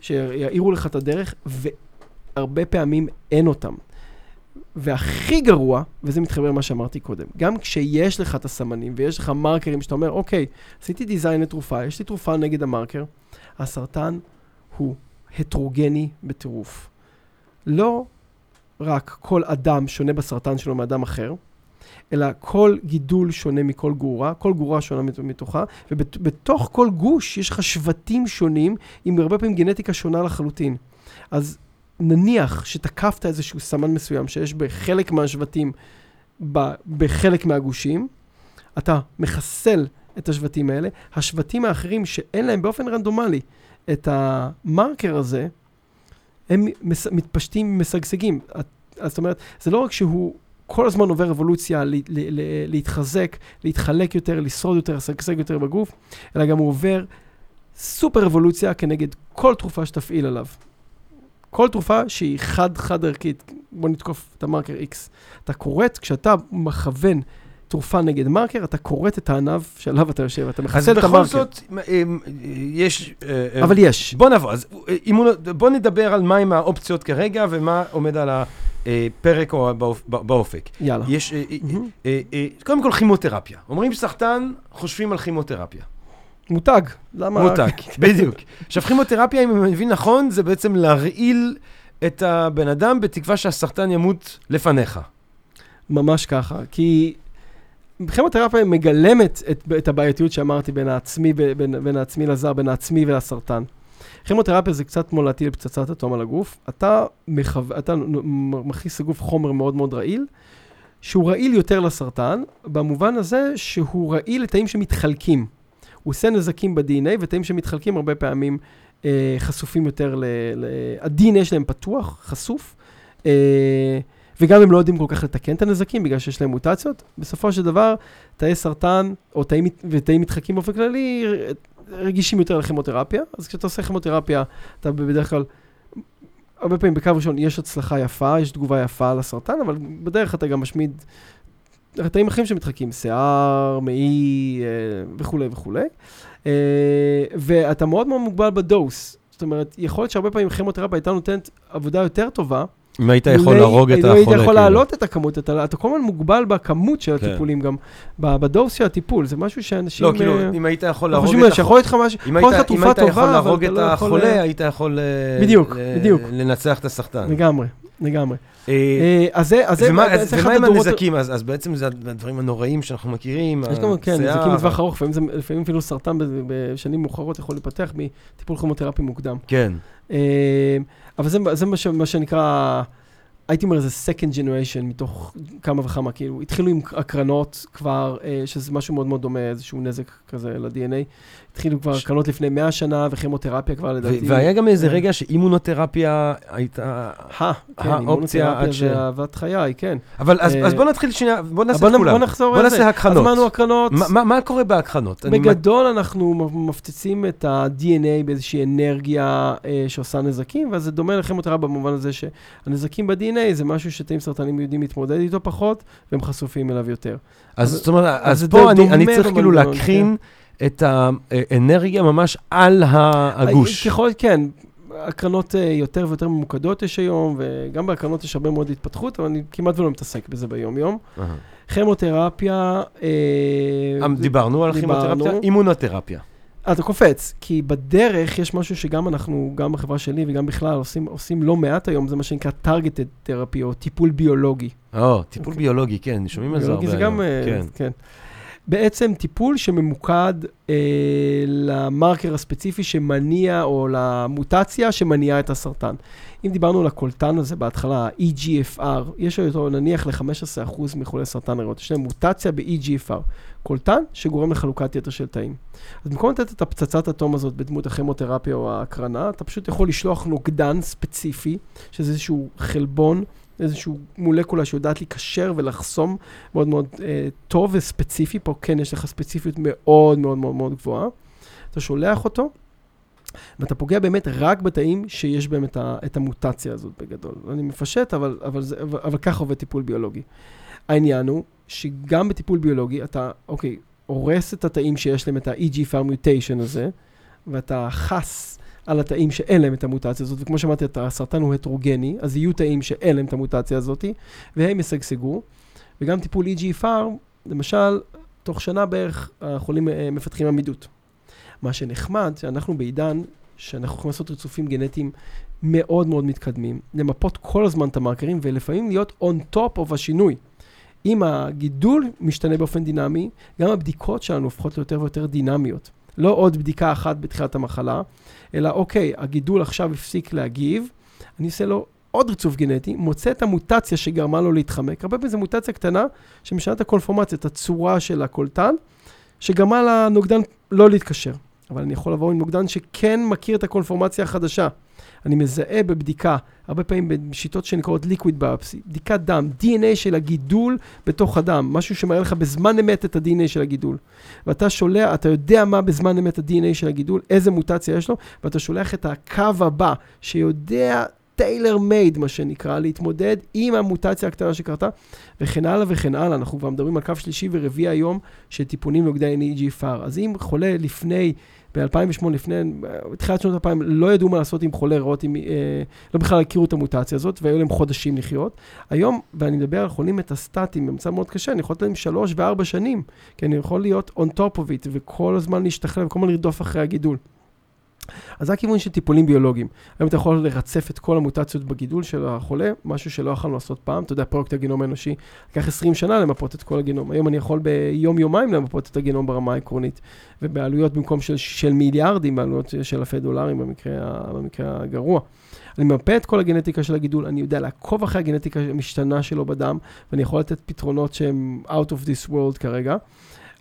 שיעירו לך את הדרך, והרבה פעמים אין אותם. והכי גרוע, וזה מתחבר למה שאמרתי קודם, גם כשיש לך את הסמנים ויש לך מרקרים שאתה אומר, אוקיי, עשיתי דיזיין לתרופה, יש לי תרופה נגד המרקר, הסרטן הוא הטרוגני בטירוף. לא רק כל אדם שונה בסרטן שלו מאדם אחר, אלא כל גידול שונה מכל גורה, כל גורה שונה מת- מתוכה, ובתוך כל גוש יש לך שבטים שונים עם הרבה פעמים גנטיקה שונה לחלוטין. אז נניח שתקפת איזשהו סמן מסוים שיש בחלק מהשבטים, בחלק מהגושים, אתה מחסל את השבטים האלה, השבטים האחרים שאין להם באופן רנדומלי את המרקר הזה, הם מס- מתפשטים, משגשגים. זאת אומרת, זה לא רק שהוא כל הזמן עובר אבולוציה, ל- ל- ל- להתחזק, להתחלק יותר, לשרוד יותר, לשגשג יותר בגוף, אלא גם הוא עובר סופר אבולוציה כנגד כל תרופה שתפעיל עליו. כל תרופה שהיא חד-חד ערכית, בוא נתקוף את המרקר X. אתה כורת, כשאתה מכוון תרופה נגד מרקר, אתה כורת את הענב שעליו אתה יושב, אתה אז מחסל את בכל המרקר. זאת, אה, אה, יש... אה, אה, אבל יש. בוא נעבור, אז אה, בוא נדבר על מהם האופציות כרגע ומה עומד על הפרק או באופ- באופק. יאללה. יש, אה, אה. אה, אה, קודם כל כימותרפיה. אומרים סחטן, חושבים על כימותרפיה. מותג. למה? מותג, בדיוק. עכשיו כימותרפיה, אם אני מבין נכון, זה בעצם להרעיל את הבן אדם בתקווה שהסרטן ימות לפניך. ממש ככה. כי כימותרפיה מגלמת את, את הבעייתיות שאמרתי בין העצמי, בין, בין העצמי לזר, בין העצמי ולסרטן. כימותרפיה זה קצת כמו להטיל פצצת אטום על הגוף. אתה, מחו... אתה מכניס לגוף חומר מאוד מאוד רעיל, שהוא רעיל יותר לסרטן, במובן הזה שהוא רעיל לתאים שמתחלקים. הוא עושה נזקים ב-DNA, ותאים שמתחלקים הרבה פעמים אה, חשופים יותר ל... ל... ה-DNA שלהם פתוח, חשוף. אה, וגם הם לא יודעים כל כך לתקן את הנזקים בגלל שיש להם מוטציות. בסופו של דבר, תאי סרטן או תאים, מת- ותאים מתחקים באופן כללי רגישים יותר לכימותרפיה. אז כשאתה עושה כימותרפיה, אתה בדרך כלל, הרבה פעמים בקו ראשון יש הצלחה יפה, יש תגובה יפה לסרטן, אבל בדרך אתה גם משמיד תאים אחרים שמתחקים, שיער, מעי אה, וכולי וכולי. אה, ואתה מאוד מאוד מוגבל בדוס. זאת אומרת, יכול להיות שהרבה פעמים כימותרפיה הייתה נותנת עבודה יותר טובה, אם היית יכול להרוג את החולה. היית יכול כאילו. להעלות את הכמות, אתה, אתה כל הזמן מוגבל בכמות של כן. הטיפולים גם, ב- בדוס של הטיפול, זה משהו שאנשים... לא, כאילו, אה, אם היית יכול לא להרוג את עליו, שיכול להיות לך משהו, אם יכול היית, להיות לך אם תרופה היית יכול טובה, אבל להרוג אתה את לא יכול... החולה, אה, היית יכול אה, בדיוק, בדיוק. לנצח את הסרטן. לגמרי, לגמרי. אה, אה, אז זה, אז זה, ומה זה אחד ומה הדורות- הנזקים? אז אז בעצם זה הדברים הנוראים שאנחנו מכירים, יש גם, כן, נזקים לטווח ארוך, לפעמים אפילו סרטן בשנים מאוחרות יכול להיפתח מטיפול כימותרפי מוקדם. כן. אה, אבל זה, זה מה, ש, מה שנקרא, הייתי אומר, זה second generation מתוך כמה וכמה, כאילו, התחילו עם הקרנות כבר, אה, שזה משהו מאוד מאוד דומה, איזשהו נזק כזה ל-DNA. התחילו כבר ש- הקרנות לפני 100 שנה, וכימותרפיה כבר לדעתי. והיה גם איזה אה. רגע שאימונותרפיה הייתה... הא, כן, האופציה אימונותרפיה עד ש- זה אהבת חיי, כן. אבל אז אה, אז בוא נתחיל שנייה, בוא נעשה את בוא, כולם. בוא נחזור בוא על זה. נעשה הקרנות. אז אמרנו הקרנות. מה- מה- מה קורה בהקרנות? אני- בגדול אנחנו מ- מפציצים את ה-DNA באיזושהי אנרגיה אה, שעושה נזקים, ואז זה דומה לכימותרפיה במובן הזה שהנזקים ב-DNA זה משהו שתאים סרטנים יודעים להתמודד איתו פחות, והם חשופים אליו יותר. אז אז- זאת אומרת, אז אז פה אני אני צריך כאילו במנגנון, להקרין את האנרגיה ממש על הגוש. ככל, כן, הקרנות אה, יותר ויותר ממוקדות יש היום, וגם בהקרנות יש הרבה מאוד התפתחות, אבל אני כמעט ולא מתעסק בזה ביום-יום. כימותרפיה... אה, אה, דיברנו על. כימותרפיה, אימונותרפיה. אתה קופץ, כי בדרך יש משהו שגם אנחנו, גם בחברה שלי וגם בכלל עושים, עושים לא מעט היום, זה מה שנקרא targeted therapy או טיפול ביולוגי. או, טיפול ביולוגי, כן, שומעים על זה הרבה ביולוגי זה. גם, אה, כן. כן. בעצם טיפול שממוקד אה, למרקר הספציפי שמניע, או למוטציה שמניעה את הסרטן. אם דיברנו על הקולטן הזה בהתחלה, ה-EGFR, יש אותו נניח ל-15% מחולי סרטן הריאות, יש להם מוטציה ב-EGFR, קולטן שגורם לחלוקת יתר של תאים. אז במקום לתת את הפצצת אטום הזאת בדמות הכימותרפיה או ההקרנה, אתה פשוט יכול לשלוח נוגדן ספציפי, שזה איזשהו חלבון, איזשהו מולקולה שיודעת להיקשר ולחסום מאוד מאוד אה, טוב וספציפי, פה כן יש לך ספציפיות מאוד מאוד מאוד מאוד גבוהה. אתה שולח אותו, ואתה פוגע באמת רק בתאים שיש בהם את, ה, את המוטציה הזאת בגדול. אני מפשט, אבל, אבל, אבל, אבל ככה עובד טיפול ביולוגי. העניין הוא שגם בטיפול ביולוגי אתה, אוקיי, הורס את התאים שיש להם את ה-EGFR mutation הזה, ואתה חס על התאים שאין להם את המוטציה הזאת, וכמו שאמרתי, הסרטן הוא הטרוגני, אז יהיו תאים שאין להם את המוטציה הזאת, והם ישגשגו. וגם טיפול EGFR, למשל, תוך שנה בערך החולים אה, מפתחים עמידות. מה שנחמד, שאנחנו בעידן שאנחנו יכולים לעשות ריצופים גנטיים מאוד מאוד מתקדמים, למפות כל הזמן את המרקרים, ולפעמים להיות on top of השינוי. אם הגידול משתנה באופן דינמי, גם הבדיקות שלנו הופכות ליותר ויותר דינמיות. לא עוד בדיקה אחת בתחילת המחלה, אלא אוקיי, הגידול עכשיו הפסיק להגיב, אני עושה לו עוד ריצוף גנטי, מוצא את המוטציה שגרמה לו להתחמק. הרבה פעמים זו מוטציה קטנה שמשנה את הקונפורמציה, את הצורה של הקולטן, שגרמה לנוגדן לא להתקשר. אבל אני יכול לבוא עם נוגדן שכן מכיר את הקונפורמציה החדשה. אני מזהה בבדיקה, הרבה פעמים בשיטות שנקראות liquid biopsy, בדיקת דם, DNA של הגידול בתוך הדם, משהו שמראה לך בזמן אמת את ה-DNA של הגידול. ואתה שולח, אתה יודע מה בזמן אמת ה-DNA של הגידול, איזה מוטציה יש לו, ואתה שולח את הקו הבא, שיודע טיילר מייד, מה שנקרא, להתמודד עם המוטציה הקטנה שקרתה, וכן הלאה וכן הלאה. אנחנו כבר מדברים על קו שלישי ורביעי היום של טיפונים נוגדי EGFR. אז אם חולה לפני, ב-2008, לפני, בתחילת שנות 2000, לא ידעו מה לעשות עם חולה עם, אה, לא בכלל הכירו את המוטציה הזאת, והיו להם חודשים לחיות. היום, ואני מדבר על חולים מטסטטיים במצב מאוד קשה, אני יכול לתת להם שלוש וארבע שנים, כי אני יכול להיות on top of it, וכל הזמן להשתכלל, וכל הזמן לרדוף אחרי הגידול. אז זה הכיוון של טיפולים ביולוגיים. היום אתה יכול לרצף את כל המוטציות בגידול של החולה, משהו שלא יכולנו לעשות פעם. אתה יודע, פרויקט הגנום האנושי, לקח 20 שנה למפות את כל הגנום. היום אני יכול ביום-יומיים למפות את הגנום ברמה העקרונית, ובעלויות במקום של, של מיליארדים, בעלויות של אלפי דולרים במקרה, במקרה הגרוע. אני ממפה את כל הגנטיקה של הגידול, אני יודע לעקוב אחרי הגנטיקה המשתנה שלו בדם, ואני יכול לתת פתרונות שהם out of this world כרגע.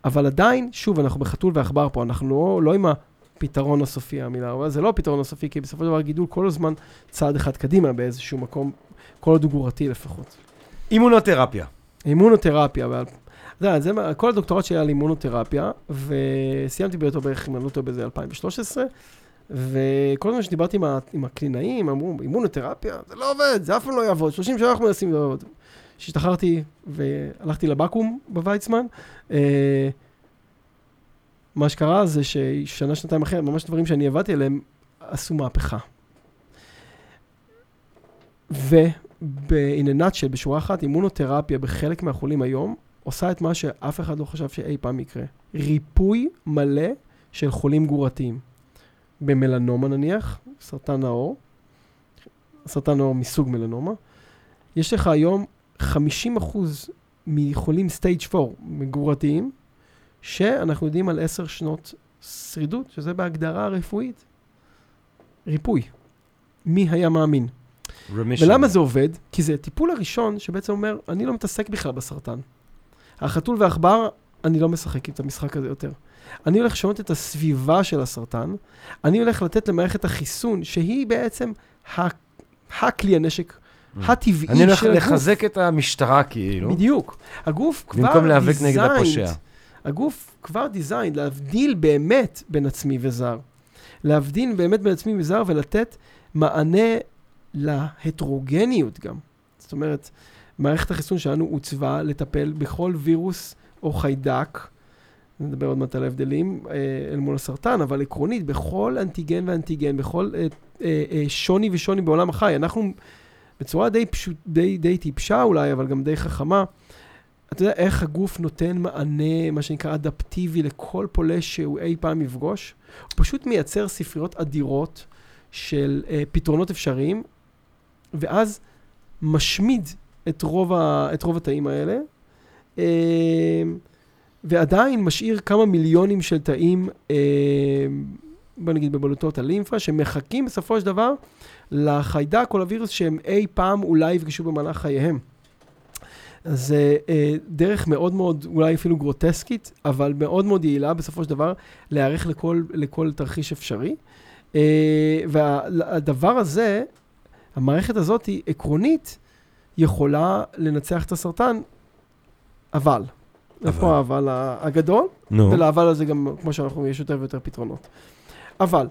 אבל עדיין, שוב, אנחנו בחתול ועכבר פה, אנחנו לא, לא עם ה... הפתרון הסופי, המילה, אבל זה לא הפתרון הסופי, כי בסופו של דבר גידול כל הזמן צעד אחד קדימה באיזשהו מקום, כל עוד הוא גרורתי לפחות. אימונותרפיה. אימונותרפיה, אבל... אתה יודע, זה, כל הדוקטורט שלי היה על אימונותרפיה, וסיימתי באותו בערך, אם אני לא טועה, בזה 2013, וכל הזמן שדיברתי עם, עם הקלינאים, אמרו, אימונותרפיה, זה לא עובד, זה אף פעם לא יעבוד, 30 שנה אנחנו מנסים לעבוד. כשהשתחררתי והלכתי לבקו"ם בוויצמן, אה, מה שקרה זה ששנה, שנתיים אחרי, ממש דברים שאני עבדתי עליהם, עשו מהפכה. וב-in בשורה אחת, אימונותרפיה בחלק מהחולים היום, עושה את מה שאף אחד לא חשב שאי פעם יקרה. ריפוי מלא של חולים גרורתיים. במלנומה נניח, סרטן העור, סרטן העור מסוג מלנומה, יש לך היום 50% מחולים סטייג' 4 מגרורתיים, שאנחנו יודעים על עשר שנות שרידות, שזה בהגדרה הרפואית ריפוי. מי היה מאמין? Remission. ולמה זה עובד? כי זה הטיפול הראשון שבעצם אומר, אני לא מתעסק בכלל בסרטן. החתול והעכבר, אני לא משחק את המשחק הזה יותר. אני הולך לשנות את הסביבה של הסרטן, אני הולך לתת למערכת החיסון, שהיא בעצם הכלי הנשק mm. הטבעי של הגוף. אני הולך לחזק את המשטרה כאילו. בדיוק. הגוף כבר במקום להיאבק נגד הפושע. הגוף כבר דיזיין להבדיל באמת בין עצמי וזר. להבדיל באמת בין עצמי וזר ולתת מענה להטרוגניות גם. זאת אומרת, מערכת החיסון שלנו עוצבה לטפל בכל וירוס או חיידק, נדבר עוד מעט על ההבדלים אה, אל מול הסרטן, אבל עקרונית, בכל אנטיגן ואנטיגן, בכל אה, אה, שוני ושוני בעולם החי, אנחנו בצורה די, פשוט, די, די טיפשה אולי, אבל גם די חכמה, אתה יודע איך הגוף נותן מענה, מה שנקרא אדפטיבי, לכל פולש שהוא אי פעם יפגוש? הוא פשוט מייצר ספריות אדירות של אה, פתרונות אפשריים, ואז משמיד את רוב, ה, את רוב התאים האלה, אה, ועדיין משאיר כמה מיליונים של תאים, אה, בוא נגיד בבלוטות הלימפה, שמחכים בסופו של דבר לחיידק או לווירוס שהם אי פעם אולי יפגשו במהלך חייהם. זה אה, דרך מאוד מאוד, אולי אפילו גרוטסקית, אבל מאוד מאוד יעילה בסופו של דבר, להיערך לכל, לכל תרחיש אפשרי. אה, והדבר הזה, המערכת הזאת היא עקרונית, יכולה לנצח את הסרטן, אבל. איפה האבל הגדול? נו. ולאבל הזה גם, כמו שאנחנו, יש יותר ויותר פתרונות. אבל,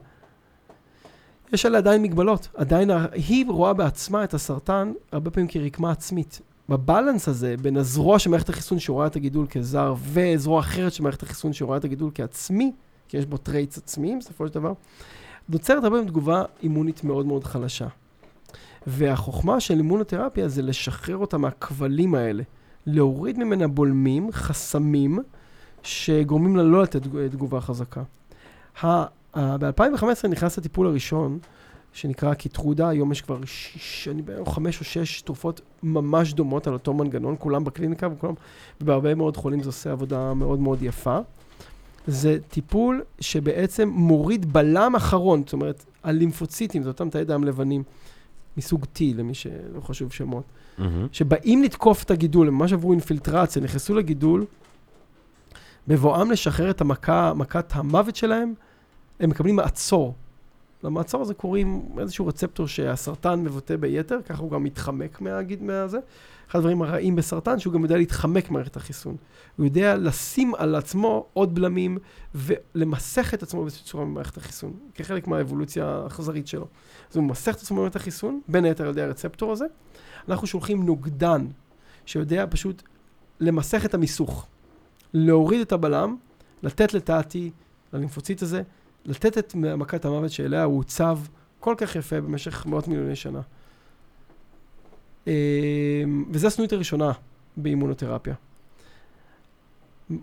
יש עליה עדיין מגבלות. עדיין, היא רואה בעצמה את הסרטן הרבה פעמים כרקמה עצמית. בבלנס הזה בין הזרוע של מערכת החיסון שרואה את הגידול כזר וזרוע אחרת של מערכת החיסון שרואה את הגידול כעצמי, כי יש בו traits עצמיים בסופו של דבר, נוצרת הרבה פעמים תגובה אימונית מאוד מאוד חלשה. והחוכמה של אימונותרפיה זה לשחרר אותה מהכבלים האלה, להוריד ממנה בולמים, חסמים, שגורמים לה לא לתת תגובה חזקה. ב-2015 נכנס הטיפול הראשון, שנקרא Keytruda, היום יש כבר ש... אני בערך חמש או שש תרופות ממש דומות על אותו מנגנון, כולם בקליניקה וכולם, ובהרבה מאוד חולים זה עושה עבודה מאוד מאוד יפה. זה טיפול שבעצם מוריד בלם אחרון, זאת אומרת, הלימפוציטים, זה אותם תאי דם לבנים, מסוג T, למי שלא חשוב שמות, mm-hmm. שבאים לתקוף את הגידול, הם ממש עברו אינפילטרציה, נכנסו לגידול, בבואם לשחרר את המכה, מכת המוות שלהם, הם מקבלים מעצור. למעצור הזה קוראים איזשהו רצפטור שהסרטן מבטא ביתר, ככה הוא גם מתחמק מהגיד מהזה. אחד הדברים הרעים בסרטן, שהוא גם יודע להתחמק ממערכת החיסון. הוא יודע לשים על עצמו עוד בלמים ולמסך את עצמו בצורה ממערכת החיסון, כחלק מהאבולוציה האכזרית שלו. אז הוא ממסך את עצמו במערכת החיסון, בין היתר על ידי הרצפטור הזה. אנחנו שולחים נוגדן שיודע פשוט למסך את המיסוך, להוריד את הבלם, לתת T, ללימפוציט הזה, לתת את מכת המוות שאליה הוא הוצב כל כך יפה במשך מאות מיליוני שנה. אה, וזו הסנונית הראשונה באימונותרפיה.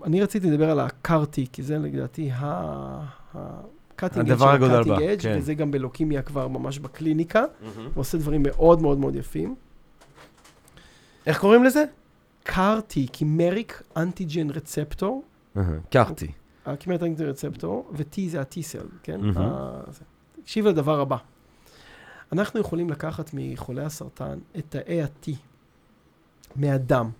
אני רציתי לדבר על ה CAR-T, כי זה לדעתי ה cutting הדבר הגדול הבא, כן. וזה גם בלוקימיה כבר ממש בקליניקה, ועושה דברים מאוד מאוד מאוד יפים. איך קוראים לזה? CAR-T, chimeric antigen receptor. CAR-T. הקימריק אנטיג'ן רצפטור, ו-T זה ה-T-סל, כן? ה- זה. תקשיב לדבר הבא. אנחנו יכולים לקחת מחולי הסרטן את תאי ה-T מהדם.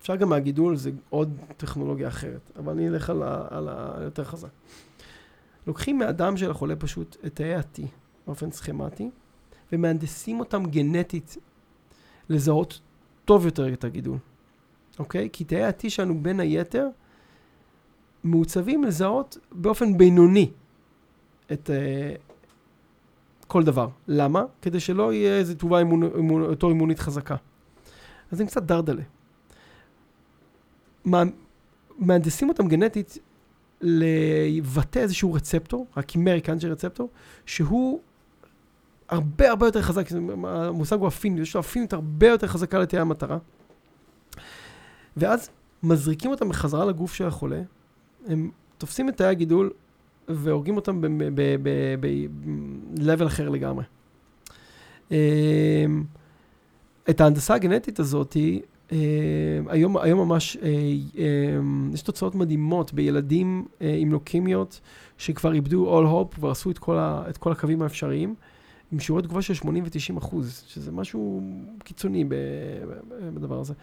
אפשר גם מהגידול, זה עוד טכנולוגיה אחרת, אבל אני אלך על ה- על היותר חזק. לוקחים מהדם של החולה פשוט את תאי ה-T באופן סכמטי, ומהנדסים אותם גנטית לזהות טוב יותר את הגידול, אוקיי? כי תאי ה-T שלנו בין היתר מעוצבים לזהות באופן בינוני את אה, כל דבר. למה? כדי שלא יהיה איזו תגובה אימונ... אימונ... אותו אימונית חזקה. אז זה קצת דרדלה. מה... מהנדסים אותם גנטית לבטא איזשהו רצפטור, ה chimeric antigen receptor, שהוא הרבה הרבה יותר חזק, המושג הוא אפיניות, יש לו אפיניות הרבה יותר חזקה לתאי המטרה. ואז מזריקים אותם בחזרה לגוף של החולה, הם תופסים את תאי הגידול והורגים אותם ב-level אחר לגמרי. אמ, את ההנדסה הגנטית הזאת, אה, היום, היום ממש אה, אה, יש תוצאות מדהימות בילדים אה, עם לוקמיות שכבר איבדו all hope וכבר עשו את כל, ה, את כל הקווים האפשריים, עם שיעורי תגובה של 80 ו-90 אחוז, שזה משהו קיצוני בדבר הזה.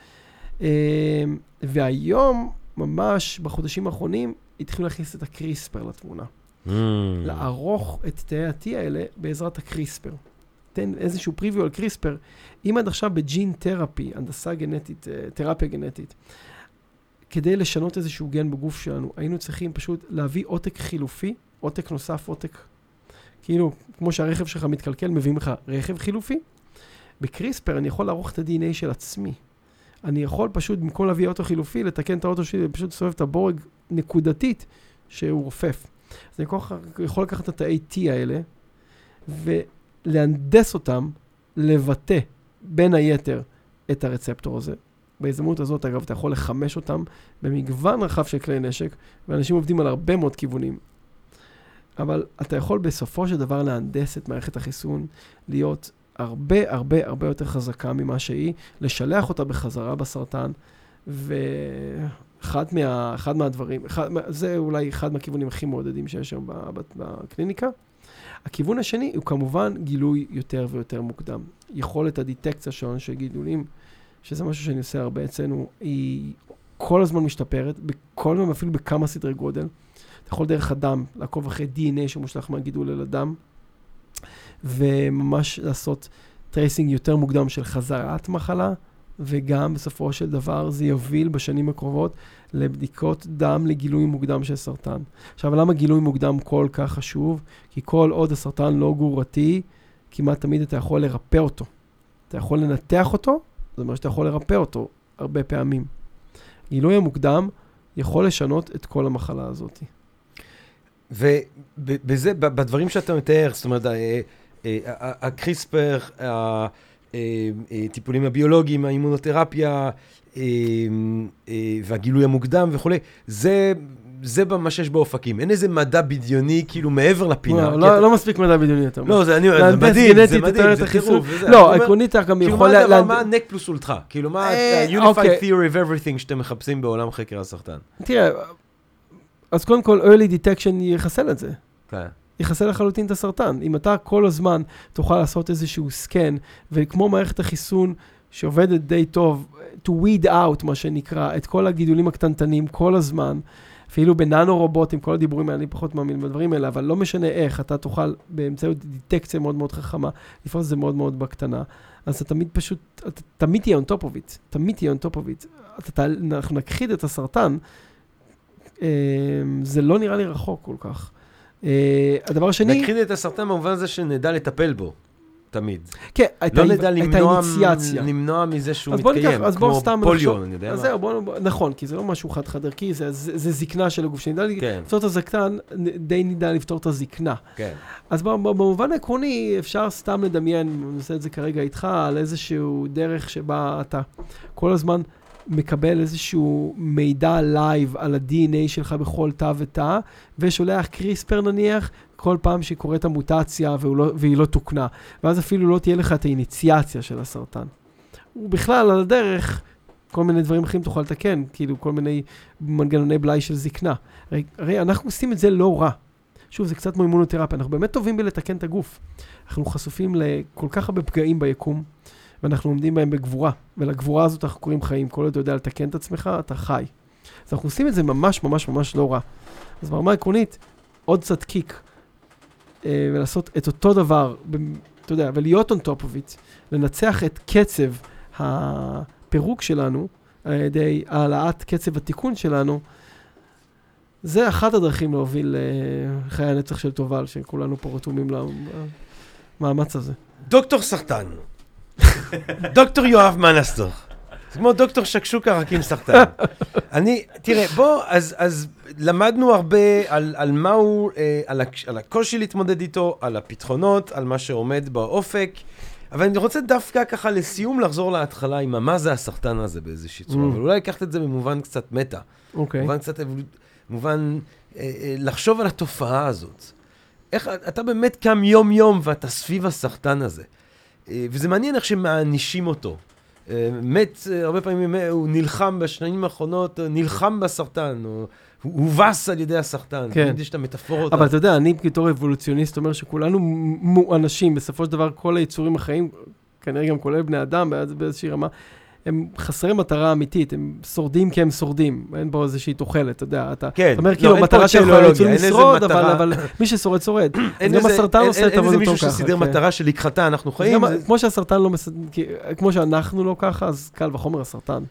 והיום, ממש בחודשים האחרונים, התחילו להכניס את הקריספר לתמונה. Mm. לערוך את תאי ה-T האלה בעזרת הקריספר. תן איזשהו פריוויו על קריספר. אם עד עכשיו בג'ין תרפי, הנדסה גנטית, אה, תרפיה גנטית, כדי לשנות איזשהו גן בגוף שלנו, היינו צריכים פשוט להביא עותק חילופי, עותק נוסף, עותק, כאילו, כמו שהרכב שלך מתקלקל, מביאים לך רכב חילופי. בקריספר אני יכול לערוך את ה-DNA של עצמי. אני יכול פשוט, במקום להביא אוטו חילופי, לתקן את האוטו שלי ופשוט לסובב את הבורג נקודתית שהוא רופף. אז אני יכול, לקחת את התאי T האלה ולהנדס אותם לבטא בין היתר את הרצפטור הזה. בהזדמנות הזאת, אגב, אתה יכול לחמש אותם במגוון רחב של כלי נשק, ואנשים עובדים על הרבה מאוד כיוונים. אבל אתה יכול בסופו של דבר להנדס את מערכת החיסון, להיות הרבה הרבה הרבה יותר חזקה ממה שהיא, לשלח אותה בחזרה בסרטן, ואחד מה, אחד מהדברים, אחד, זה אולי אחד מהכיוונים הכי מעודדים שיש היום בקליניקה. הכיוון השני הוא כמובן גילוי יותר ויותר מוקדם. יכולת הדיטקציה של גידולים, שזה משהו שאני עושה הרבה אצלנו, היא כל הזמן משתפרת, כל הזמן אפילו בכמה סדרי גודל. אתה יכול דרך הדם לעקוב אחרי DNA שמושלך מהגידול אל הדם, וממש לעשות tracing יותר מוקדם של חזרת מחלה, וגם בסופו של דבר זה יוביל בשנים הקרובות לבדיקות דם לגילוי מוקדם של סרטן. עכשיו, למה גילוי מוקדם כל כך חשוב? כי כל עוד הסרטן לא גרורתי, כמעט תמיד אתה יכול לרפא אותו. אתה יכול לנתח אותו, זאת אומרת שאתה יכול לרפא אותו הרבה פעמים. גילוי המוקדם יכול לשנות את כל המחלה הזאת. ובזה, בדברים שאתה מתאר, זאת אומרת, אה, הקריספר, הטיפולים הביולוגיים, האימונותרפיה אה, אה, והגילוי המוקדם וכולי, זה... זה מה שיש באופקים, אין איזה מדע בדיוני כאילו מעבר לפינה. לא, לא, לא מספיק מדע בדיוני יותר. לא, זה אני, זה מדהים, זה מדהים, זה. טירוף. לא, עקרונית אתה גם כאילו יכול... להנד- מה הנק פלוס אולטרה? כאילו מה אה, ה-Unified אוקיי. Theory of Everything שאתם מחפשים בעולם חקר הסרטן? תראה, אז קודם כל, early detection יחסל את זה. כן. יחסל לחלוטין את הסרטן. אם אתה כל הזמן תוכל לעשות איזשהו סקן, וכמו מערכת החיסון שעובדת די טוב, to weed out, מה שנקרא, את כל הגידולים הקטנטנים כל הזמן, אפילו בננו רובוטים, כל הדיבורים האלה, אני פחות מאמין בדברים האלה, אבל לא משנה איך, אתה תוכל באמצעות דיטקציה מאוד מאוד חכמה, לפעול זה מאוד מאוד בקטנה. אז אתה תמיד פשוט, אתה תמיד תהיה on top of it, תמיד תהיה on top of it. אתה, תה- אנחנו נכחיד את הסרטן, אה, זה לא נראה לי רחוק כל כך. אה, הדבר השני, נכחיד את הסרטן במובן הזה שנדע לטפל בו, תמיד. כן, את לא ה- נדע למנוע. למנוע מזה שהוא אז בוא מתקיים, ניקח, אז בוא כמו סתם פוליו, נחשוב- אני יודע אז מה. זהו, בוא, בוא- נכון, כי זה לא משהו חד-חד ערכי, זה, זה, זה זקנה של הגוף שנדע כן, לפתור את הזקן, די נדע לפתור את הזקנה. כן. אז ב- ב- במובן העקרוני, אפשר סתם לדמיין, אני עושה את זה כרגע איתך, על איזשהו דרך שבה אתה כל הזמן מקבל איזשהו מידע live על ה-DNA שלך בכל תא ותא, ושולח קריספר נניח, כל פעם שקורית המוטציה לא, והיא לא תוקנה. ואז אפילו לא תהיה לך את האיניציאציה של הסרטן. ובכלל, על הדרך, כל מיני דברים אחרים תוכל לתקן, כאילו כל מיני מנגנוני בלאי של זקנה. הרי, הרי אנחנו עושים את זה לא רע. שוב, זה קצת כמו אימונותרפיה, אנחנו באמת טובים בלתקן את הגוף. אנחנו חשופים לכל כך הרבה פגעים ביקום, ואנחנו עומדים בהם בגבורה, ולגבורה הזאת אנחנו קוראים חיים. כל עוד אתה יודע לתקן את עצמך, אתה חי. אז אנחנו עושים את זה ממש ממש ממש לא רע. אז ברמה העקרונית, עוד קצת קיק, אה, ולעשות את אותו דבר, אתה יודע, ולהיות on top of it, לנצח את קצב הפירוק שלנו, על ידי העלאת קצב התיקון שלנו, זה אחת הדרכים להוביל אה, חיי הנצח של תובל, שכולנו פה רתומים למאמץ הזה. דוקטור סרטן. דוקטור יואב מנסטר. זה כמו דוקטור שקשוקה רק עם סרטן. אני, תראה, בוא, אז, אז למדנו הרבה על, על מהו, אה, על, הקש- על הקושי להתמודד איתו, על הפתרונות, על מה שעומד באופק, אבל אני רוצה דווקא ככה לסיום לחזור להתחלה עם מה זה הסרטן הזה באיזושהי צורה, Mm. אבל אולי לקחת את זה במובן קצת מטה. אוקיי. במובן קצת, במובן, אה, אה, לחשוב על התופעה הזאת. איך, אתה באמת קם יום-יום ואתה סביב הסרטן הזה. אה, וזה מעניין איך שמענישים אותו. אה, מת, אה, הרבה פעמים הוא נלחם בשנים האחרונות, נלחם בסרטן, או הוא הובס על ידי הסרטן. כן. תמיד יש את המטאפורות. אבל אתה יודע, אני בתור אבולוציוניסט אומר שכולנו מואנשים, בסופו של דבר כל היצורים החיים, כנראה גם כולל בני אדם באיז- באיזושהי רמה, הם חסרי מטרה אמיתית, הם שורדים כי הם שורדים, אין בו איזושהי תוחלת, אתה יודע, אתה... כן. אומר, לא, כאילו, פה המטרה שלך היא איזה לשרוד, אבל, מטרה- אבל מי ששורד, שורד. אין אז גם איזה- הסרטן עושה את אין איזה עבודתו מישהו ככה, שסידר כן. מטרה שלקחתה אנחנו חיים. כמו שהסרטן לא. כי- כמו שאנחנו לא ככה, אז קל וחומר הסרטן.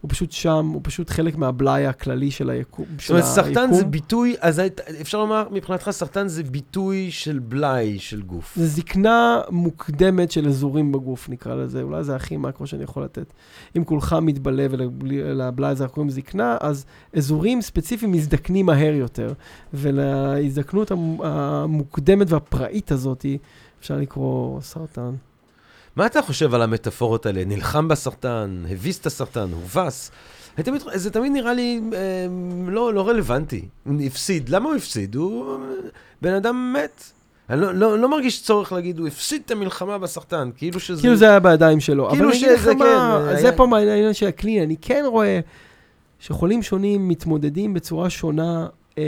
הוא פשוט שם, הוא פשוט חלק מהבלאי הכללי של היקום. זאת אומרת, סרטן זה. ביטוי, אז אפשר לומר, מבחינתך סרטן זה ביטוי של בלאי של גוף. זה זקנה מוקדמת של אזורים בגוף, נקרא לזה. אולי זה הכי מקרו שאני יכול לתת. אם כולך מתבלה ולבלאי הזה אנחנו קוראים זקנה, אז אזורים ספציפיים מזדקנים מהר יותר. ולהזדקנות המ- המוקדמת והפראית הזאת, אפשר לקרוא סרטן. מה אתה חושב על המטאפורות האלה? נלחם בסרטן, הביס את הסרטן, הובס? תמיד, זה תמיד נראה לי אה, לא, לא רלוונטי. הפסיד. למה הוא הפסיד? הוא בן אדם מת. אני לא, לא, לא מרגיש צורך להגיד, הוא הפסיד את המלחמה בסרטן, כאילו שזה... כאילו זה היה בידיים שלו. כאילו אבל שזה, מה, כן, זה היה- פה העניין של הקליני. אני כן רואה שחולים שונים מתמודדים בצורה שונה אה,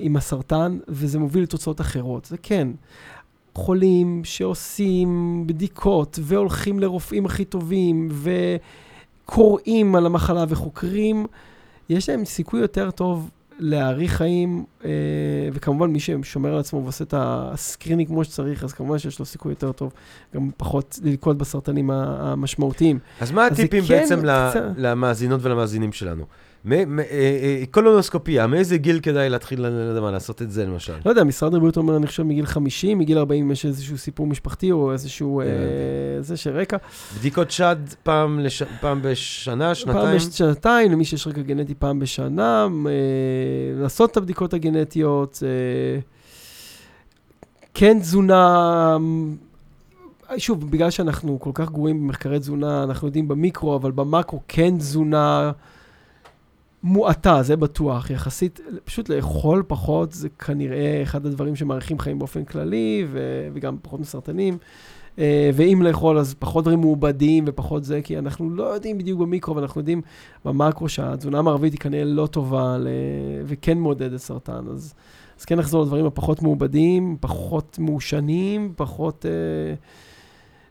עם הסרטן, וזה מוביל לתוצאות אחרות. זה כן. חולים שעושים בדיקות והולכים לרופאים הכי טובים וקוראים על המחלה וחוקרים, יש להם סיכוי יותר טוב להאריך חיים, אה, וכמובן מי ששומר על עצמו ועושה את ה screening כמו שצריך, אז כמובן שיש לו סיכוי יותר טוב גם פחות ללקות בסרטנים המשמעותיים. אז מה אז הטיפים כן בעצם קצת- למאזינות ולמאזינים שלנו? אה, אה, קולונוסקופיה, מאיזה גיל כדאי להתחיל, לא יודע לעשות את זה למשל? לא יודע, משרד הבריאות אומר, אני חושב מגיל 50, מגיל 40 יש איזשהו סיפור משפחתי או איזשהו, אה. זה של רקע. בדיקות שד פעם, בשנה, שנתיים? פעם בשנתיים, למי שיש רקע גנטי פעם בשנה, לעשות את הבדיקות הגנטיות, כן תזונה, שוב, בגלל שאנחנו כל כך גרועים במחקרי תזונה, אנחנו יודעים במיקרו, אבל במקרו כן תזונה מועטה, זה בטוח. יחסית, פשוט לאכול פחות, זה כנראה אחד הדברים שמאריכים חיים באופן כללי, ו- וגם פחות מסרטנים. אה, ואם לאכול, אז פחות דברים מעובדים ופחות זה, כי אנחנו לא יודעים בדיוק במיקרו, ואנחנו יודעים במקרו שהתזונה המערבית היא כנראה לא טובה ל... וכן מעודדת סרטן. אז, אז כן נחזור לדברים הפחות מעובדים, פחות מעושנים, פחות, אה,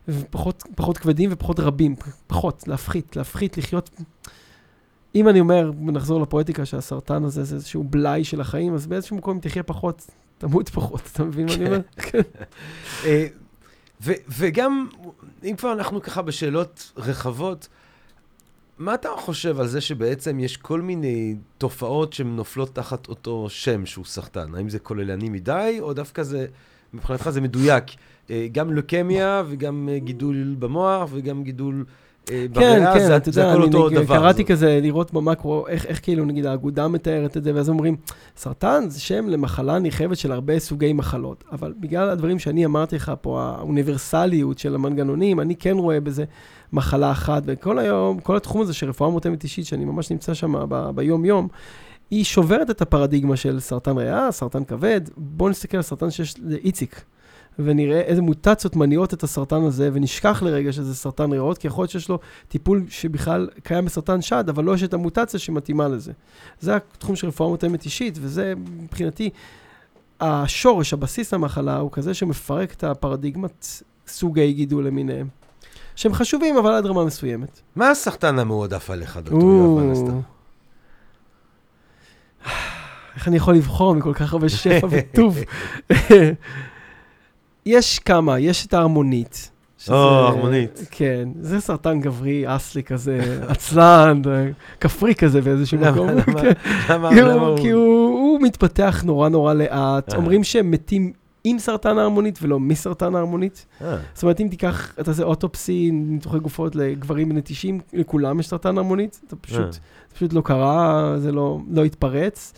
ופחות, פחות כבדים ופחות רבים. פחות, להפחית, להפחית, לחיות... אם אני אומר, נחזור לפואטיקה שהסרטן הזה זה איזשהו בלאי של החיים, אז באיזשהו מקום תחיה פחות, תמות פחות, אתה מבין מה אני אומר? כן. אה, וגם, אם כבר אנחנו ככה בשאלות רחבות, מה אתה חושב על זה שבעצם יש כל מיני תופעות שהן נופלות תחת אותו שם שהוא סרטן? האם זה כוללני מדי, או דווקא זה, מבחינתך זה מדויק? אה, גם לוקמיה וגם אה, גידול במוח וגם גידול בריאה, כן, זה, אתה זה יודע, הכל אני אותו דבר. קראתי זה- כזה, לראות במקרו, איך, איך כאילו, נגיד, האגודה מתארת את זה, ואז אומרים, סרטן זה שם למחלה נרחבת של הרבה סוגי מחלות. אבל בגלל הדברים שאני אמרתי לך פה, האוניברסליות של המנגנונים, אני כן רואה בזה מחלה אחת, וכל היום, כל התחום הזה של רפואה מותאמת אישית, שאני ממש נמצא שם ביום-יום, היא שוברת את הפרדיגמה של סרטן ריאה, סרטן כבד. בואו נסתכל על סרטן שיש לאיציק. ונראה איזה מוטציות מניעות את הסרטן הזה, ונשכח לרגע שזה סרטן ריאות, כי יכול להיות שיש לו טיפול שבכלל קיים בסרטן שד, אבל לא יש את המוטציה שמתאימה לזה. זה התחום של רפואה מותאמת אישית, וזה מבחינתי, השורש, הבסיס למחלה, הוא כזה שמפרק את הפרדיגמת סוגי גידול למיניהם. שהם חשובים, אבל עד רמה מסוימת. מה הסרטן המועדף עליך, דוקטור יואב מנסטר? איך אני יכול לבחור מכל כך הרבה שפע וטוב? יש כמה, יש את ההרמונית. שזה- או, הרמונית. כן, זה סרטן גברי, אסלי כזה, עצלן, כפרי כזה באיזשהו מקום. למה, כן. למה, כי למה. כי הוא מתפתח נורא נורא לאט. אה. אומרים שהם מתים עם סרטן ההרמונית ולא מסרטן ההרמונית. אה, זאת אומרת, אם תיקח, אתה עושה אוטופסי, ניתוחי גופות לגברים בני 90, לכולם יש סרטן הרמונית, זה פשוט, אה. זה פשוט לא קרה, זה לא, לא התפרץ.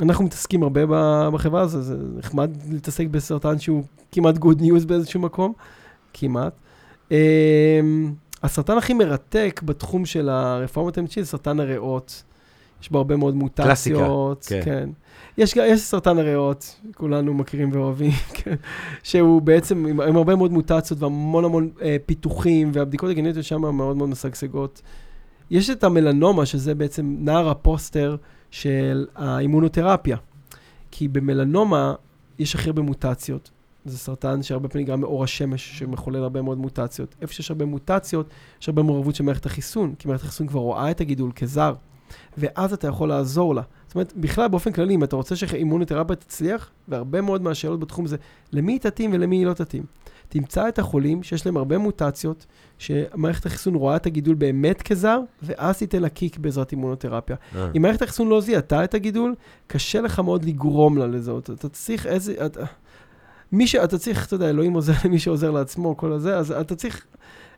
אנחנו מתעסקים הרבה בחברה הזו, זה נחמד להתעסק בסרטן שהוא כמעט good news באיזשהו מקום, כמעט. אמ, הסרטן הכי מרתק בתחום של הרפורמה התאמצית זה סרטן הריאות. יש בו הרבה מאוד מוטציות. כן. כן. יש, יש סרטן הריאות, כולנו מכירים ואוהבים, כן, שהוא בעצם עם, עם הרבה מאוד מוטציות והמון המון אה, פיתוחים, והבדיקות הגנטיות שם מאוד מאוד משגשגות. יש את המלנומה, שזה בעצם נער הפוסטר של האימונותרפיה. כי במלנומה יש הכי הרבה מוטציות. זה סרטן שהרבה פעמים נגרם מאור השמש, שמחולל הרבה מאוד מוטציות. איפה שיש הרבה מוטציות, יש הרבה מעורבות של מערכת החיסון, כי מערכת החיסון כבר רואה את הגידול כזר, ואז אתה יכול לעזור לה. זאת אומרת, בכלל, באופן כללי, אם אתה רוצה שאימונותרפיה תצליח, והרבה מאוד מהשאלות בתחום זה, למי היא תתאים ולמי היא לא תתאים. תמצא את החולים שיש להם הרבה מוטציות, שמערכת החיסון רואה את הגידול באמת כזר, ואז תיתן לה קיק בעזרת אימונותרפיה. אה. אם מערכת החיסון לא זיהתה את הגידול, קשה לך מאוד לגרום לה לזהות. אתה צריך איזה... אתה, מי ש... אתה צריך, אתה יודע, אלוהים עוזר למי שעוזר לעצמו, כל הזה, אז אתה צריך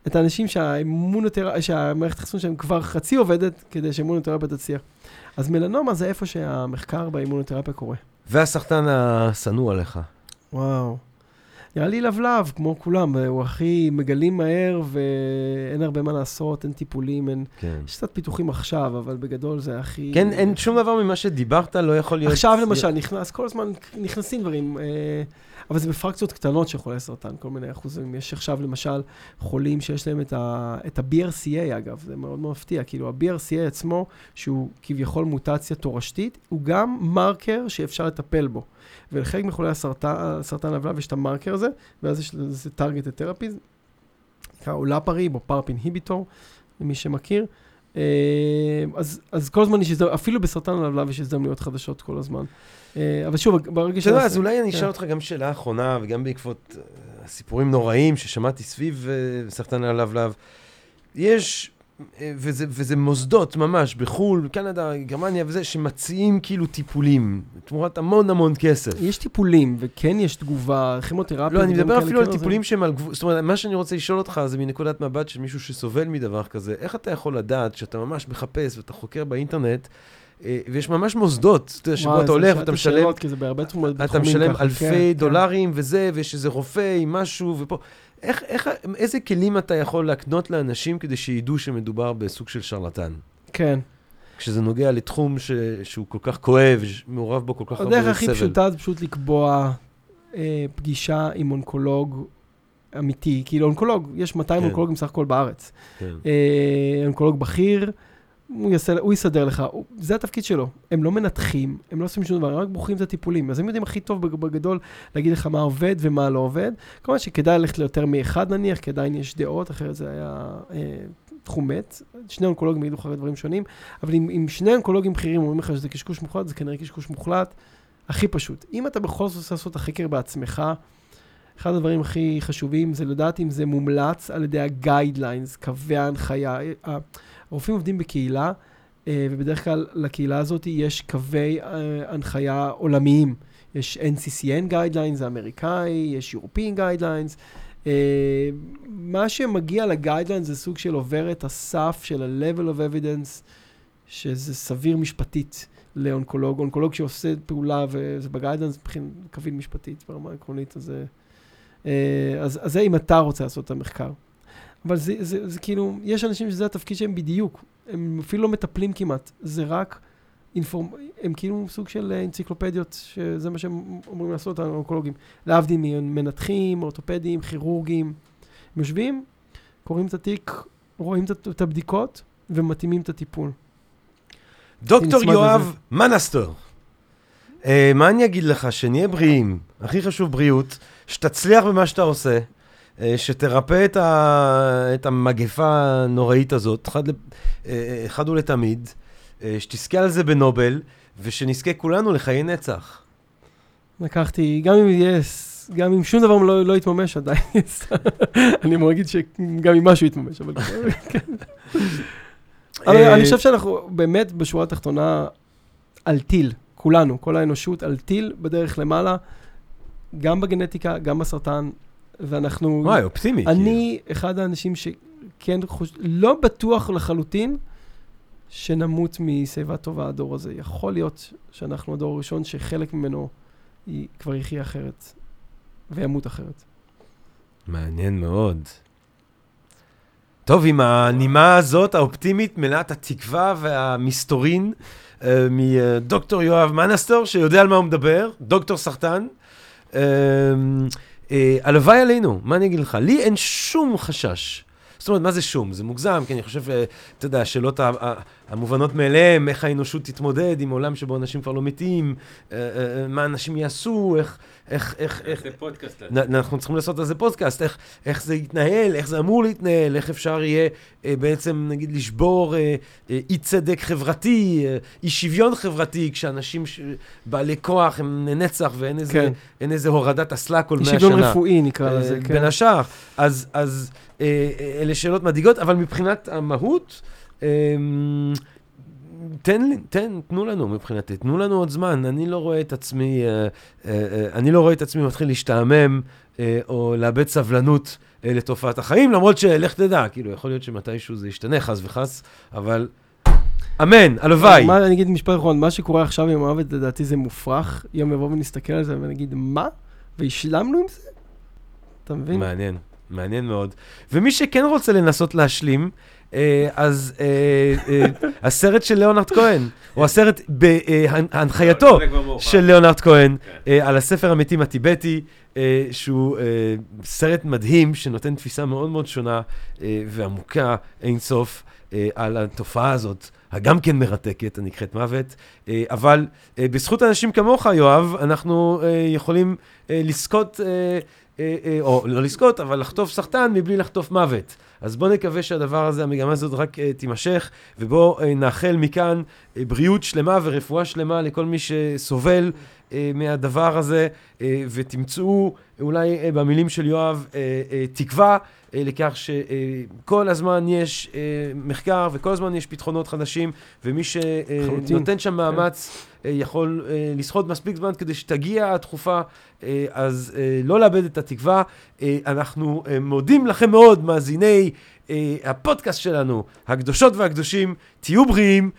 את האנשים שהאימונותרפיה, שהמערכת החיסון שלהם כבר חצי עובדת, כדי שהאימונותרפיה תצליח. אז מלנומה זה איפה שהמחקר באימונותרפיה קורה. והסרטן השנוא עליך. וואו. נראה לי לבלב, כמו כולם, הוא הכי מגלים מהר ואין הרבה מה לעשות, אין טיפולים, אין... כן. יש קצת פיתוחים עכשיו, אבל בגדול זה הכי... כן, אין שום דבר ממה שדיברת לא יכול להיות... עכשיו למשל, נכנס, כל הזמן נכנסים דברים, אה, אבל זה בפרקציות קטנות של חולי סרטן, כל מיני אחוזים. יש עכשיו למשל חולים שיש להם את ה- את ה-BRCA, אגב, זה מאוד מאוד מפתיע. כאילו, ה-BRCA עצמו, שהוא כביכול מוטציה תורשתית, הוא גם מרקר שאפשר לטפל בו. ולחלק מחולי הסרטן, סרטן הלבלב יש את המרקר הזה, ואז יש לזה targeted therapy, נקרא אולפריב או פארפ אינהיביטור, למי שמכיר. אה, אז, אז כל הזמן יש הזדמנויות, אפילו בסרטן הלבלב יש הזדמנויות חדשות כל הזמן. אה, אבל שוב, ברגע אתה יודע, אז אולי אני כן. אשאל אותך גם שאלה אחרונה, וגם בעקבות אה, סיפורים נוראים ששמעתי סביב סרטן הלבלב. יש, וזה, וזה מוסדות ממש בחו"ל, קנדה, גרמניה וזה, שמציעים כאילו טיפולים, תמורת המון המון כסף. יש טיפולים, וכן יש תגובה, כימותרפיה. לא, אני מדבר אפילו על טיפולים שהם על גבול, זאת אומרת, מה שאני רוצה לשאול אותך זה מנקודת מבט של מישהו שסובל מדבר כזה, איך אתה יכול לדעת שאתה ממש מחפש ואתה חוקר באינטרנט, אה, ויש ממש מוסדות, אתה יודע, שבו וואי, אתה זה הולך ואתה משלם, שאלות, כי זה בהרבה תחומים, אתה משלם אלפי כן, כן. דולרים וזה, ויש איזה רופא עם משהו, ופה... איך, איך, איזה כלים אתה יכול להקנות לאנשים כדי שידעו שמדובר בסוג של שרלטן? כן. כשזה נוגע לתחום ש... שהוא כל כך כואב, שמעורב בו כל כך הרבה הדרך סבל. הכי פשוטה זה פשוט לקבוע אה, פגישה עם אונקולוג אמיתי. כאילו, אונקולוג, יש 200 כן. אונקולוגים סך הכל בארץ. כן. אה, אונקולוג בכיר, הוא, יעשה, הוא יסדר לך, הוא, זה התפקיד שלו. הם לא מנתחים, הם לא עושים שום דבר, הם רק בוחרים את הטיפולים. אז הם יודעים הכי טוב בג- בגדול להגיד לך מה עובד ומה לא עובד. כמובן שכדאי ללכת ליותר מאחד נניח, כי עדיין יש דעות, אחרת זה היה אה, תחום מת, שני אונקולוגים יגידו לך דברים שונים, אבל אם, אם שני אונקולוגים בכירים אומרים לך שזה קשקוש מוחלט, זה כנראה קשקוש מוחלט, הכי פשוט. אם אתה בכל זאת רוצה לעשות את החקר בעצמך, אחד הדברים הכי חשובים זה לדעת אם זה מומלץ על ידי ה-guidelines, קווי ההנחיה. הרופאים עובדים בקהילה, אה, ובדרך כלל לקהילה הזאת יש קווי אה, הנחיה עולמיים. יש NCCN guidelines האמריקאי, יש European guidelines. אה, מה שמגיע לגיידליין זה סוג של עובר את הסף של ה-level of evidence, שזה סביר משפטית לאונקולוג. אונקולוג שעושה פעולה וזה בגיידליינס, מבחינת קביל משפטית ברמה עקרונית, אז, אז, אז זה אם אתה רוצה לעשות את המחקר. אבל זה, זה, זה, זה כאילו, יש אנשים שזה התפקיד שלהם בדיוק. הם אפילו לא מטפלים כמעט, זה רק אינפורמ... הם כאילו סוג של אנציקלופדיות, שזה מה שהם אומרים לעשות, האונקולוגים. להבדיל ממנתחים, אורתופדים, כירורגים. הם יושבים, קוראים את התיק, רואים את הבדיקות ומתאימים את הטיפול. דוקטור יואב מנסטור, uh, מה אני אגיד לך? שנהיה בריאים, הכי חשוב בריאות, שתצליח במה שאתה עושה, שתרפא את, ה... את המגפה הנוראית הזאת, אחד, uh, אחד ולתמיד. אה, שתזכה על זה בנובל, ושנזכה כולנו לחיי נצח. לקחתי, גם אם יהיה, גם אם שום דבר לא, לא יתממש עדיין, אני אמור להגיד שגם אם משהו יתממש, אבל כן. אני חושב שאנחנו באמת בשורה התחתונה על טיל, כולנו, כל האנושות על טיל בדרך למעלה, גם בגנטיקה, גם בסרטן, ואנחנו... וואי, אופטימי. אני כאילו. אחד האנשים שכן חושב, לא בטוח לחלוטין, שנמות משיבה טובה הדור הזה. יכול להיות שאנחנו הדור הראשון שחלק ממנו היא כבר יחיה אחרת, וימות אחרת. מעניין מאוד. טוב, עם הנימה הזאת, האופטימית, מלאת התקווה והמסתורין, אה, מדוקטור יואב מנסטור, שיודע על מה הוא מדבר, דוקטור סרטן. אה, אה, הלוואי עלינו, מה אני אגיד לך? לי אין שום חשש זאת אומרת, מה זה שום? זה מוגזם, כי אני חושב, אה, אתה יודע, השאלות המובנות מאליהם, איך האנושות תתמודד עם עולם שבו אנשים כבר לא מתים, אה, אה, מה אנשים יעשו, איך... איך, איך, איך... זה פודקאסט. אנחנו צריכים לעשות על זה פודקאסט, איך, איך זה יתנהל, איך זה אמור להתנהל, איך אפשר יהיה אה, בעצם, נגיד, לשבור אה, אה, אי צדק חברתי, אה, אי שוויון חברתי, כשאנשים ש... בעלי כוח הם לנצח ואין איזה, כן. איזה הורדת אסלה כל מאה שנה. אי שוויון רפואי נקרא לזה, אה, כן. בין השאר. אז, אז אה, אה, אלה שאלות מדאיגות, אבל מבחינת המהות, אה, תן לי, תן, תנו לנו מבחינתי, תנו לנו עוד זמן. אני לא רואה את עצמי, אה, אה, אה, אני לא רואה את עצמי מתחיל להשתעמם או לאבד סבלנות לתופעת החיים, למרות שלך תדע, כאילו, יכול להיות שמתישהו זה ישתנה, חס וחס, אבל אמן, הלוואי. מה, אני אגיד משפט אחרון, מה שקורה עכשיו עם המוות, לדעתי זה מופרך. יום יבוא ונסתכל על זה ונגיד, מה? והשלמנו עם זה? אתה מבין? מעניין, מעניין מאוד. ומי שכן רוצה לנסות להשלים, אז אה, אה, הסרט של ליאונרד כהן, או הסרט בהנחייתו של ליאונרד כהן, כן. על הספר המתים הטיבטי, שהוא סרט מדהים, שנותן תפיסה מאוד מאוד שונה ועמוקה אינסוף על התופעה הזאת. הגם כן מרתקת, הנקראת מוות, אבל בזכות אנשים כמוך, יואב, אנחנו יכולים לזכות, או לא לזכות, אבל לחטוף סחטן מבלי לחטוף מוות. אז בואו נקווה שהדבר הזה, המגמה הזאת רק uh, תימשך, ובואו uh, נאחל מכאן uh, בריאות שלמה ורפואה שלמה לכל מי שסובל מהדבר הזה, uh, ותמצאו אולי uh, במילים של יואב תקווה לכך שכל הזמן יש מחקר וכל הזמן יש פתרונות חדשים, ומי שנותן שם כן. מאמץ יכול לסחוט מספיק זמן כדי שתגיע התכופה, אז לא לאבד את התקווה. אנחנו מודים לכם מאוד, מאזיני הפודקאסט שלנו, הקדושות והקדושים, תהיו בריאים,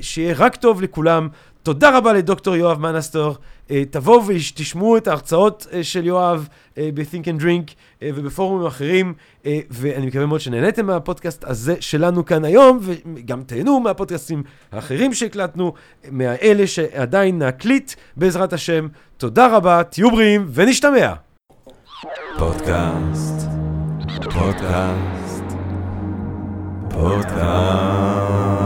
שיהיה רק טוב לכולם. תודה רבה לדוקטור יואב מנסטור. Uh, תבואו ותשמעו את ההרצאות uh, של יואב uh, ב-Think and Drink ובפורומים אחרים, ואני מקווה מאוד שנהניתם מהפודקאסט הזה שלנו כאן היום, וגם תהנו מהפודקאסטים האחרים שהקלטנו, מהאלה שעדיין נקליט בעזרת השם. תודה רבה, תהיו בריאים ונשתמע. פודקאסט, פודקאסט, פודקאסט.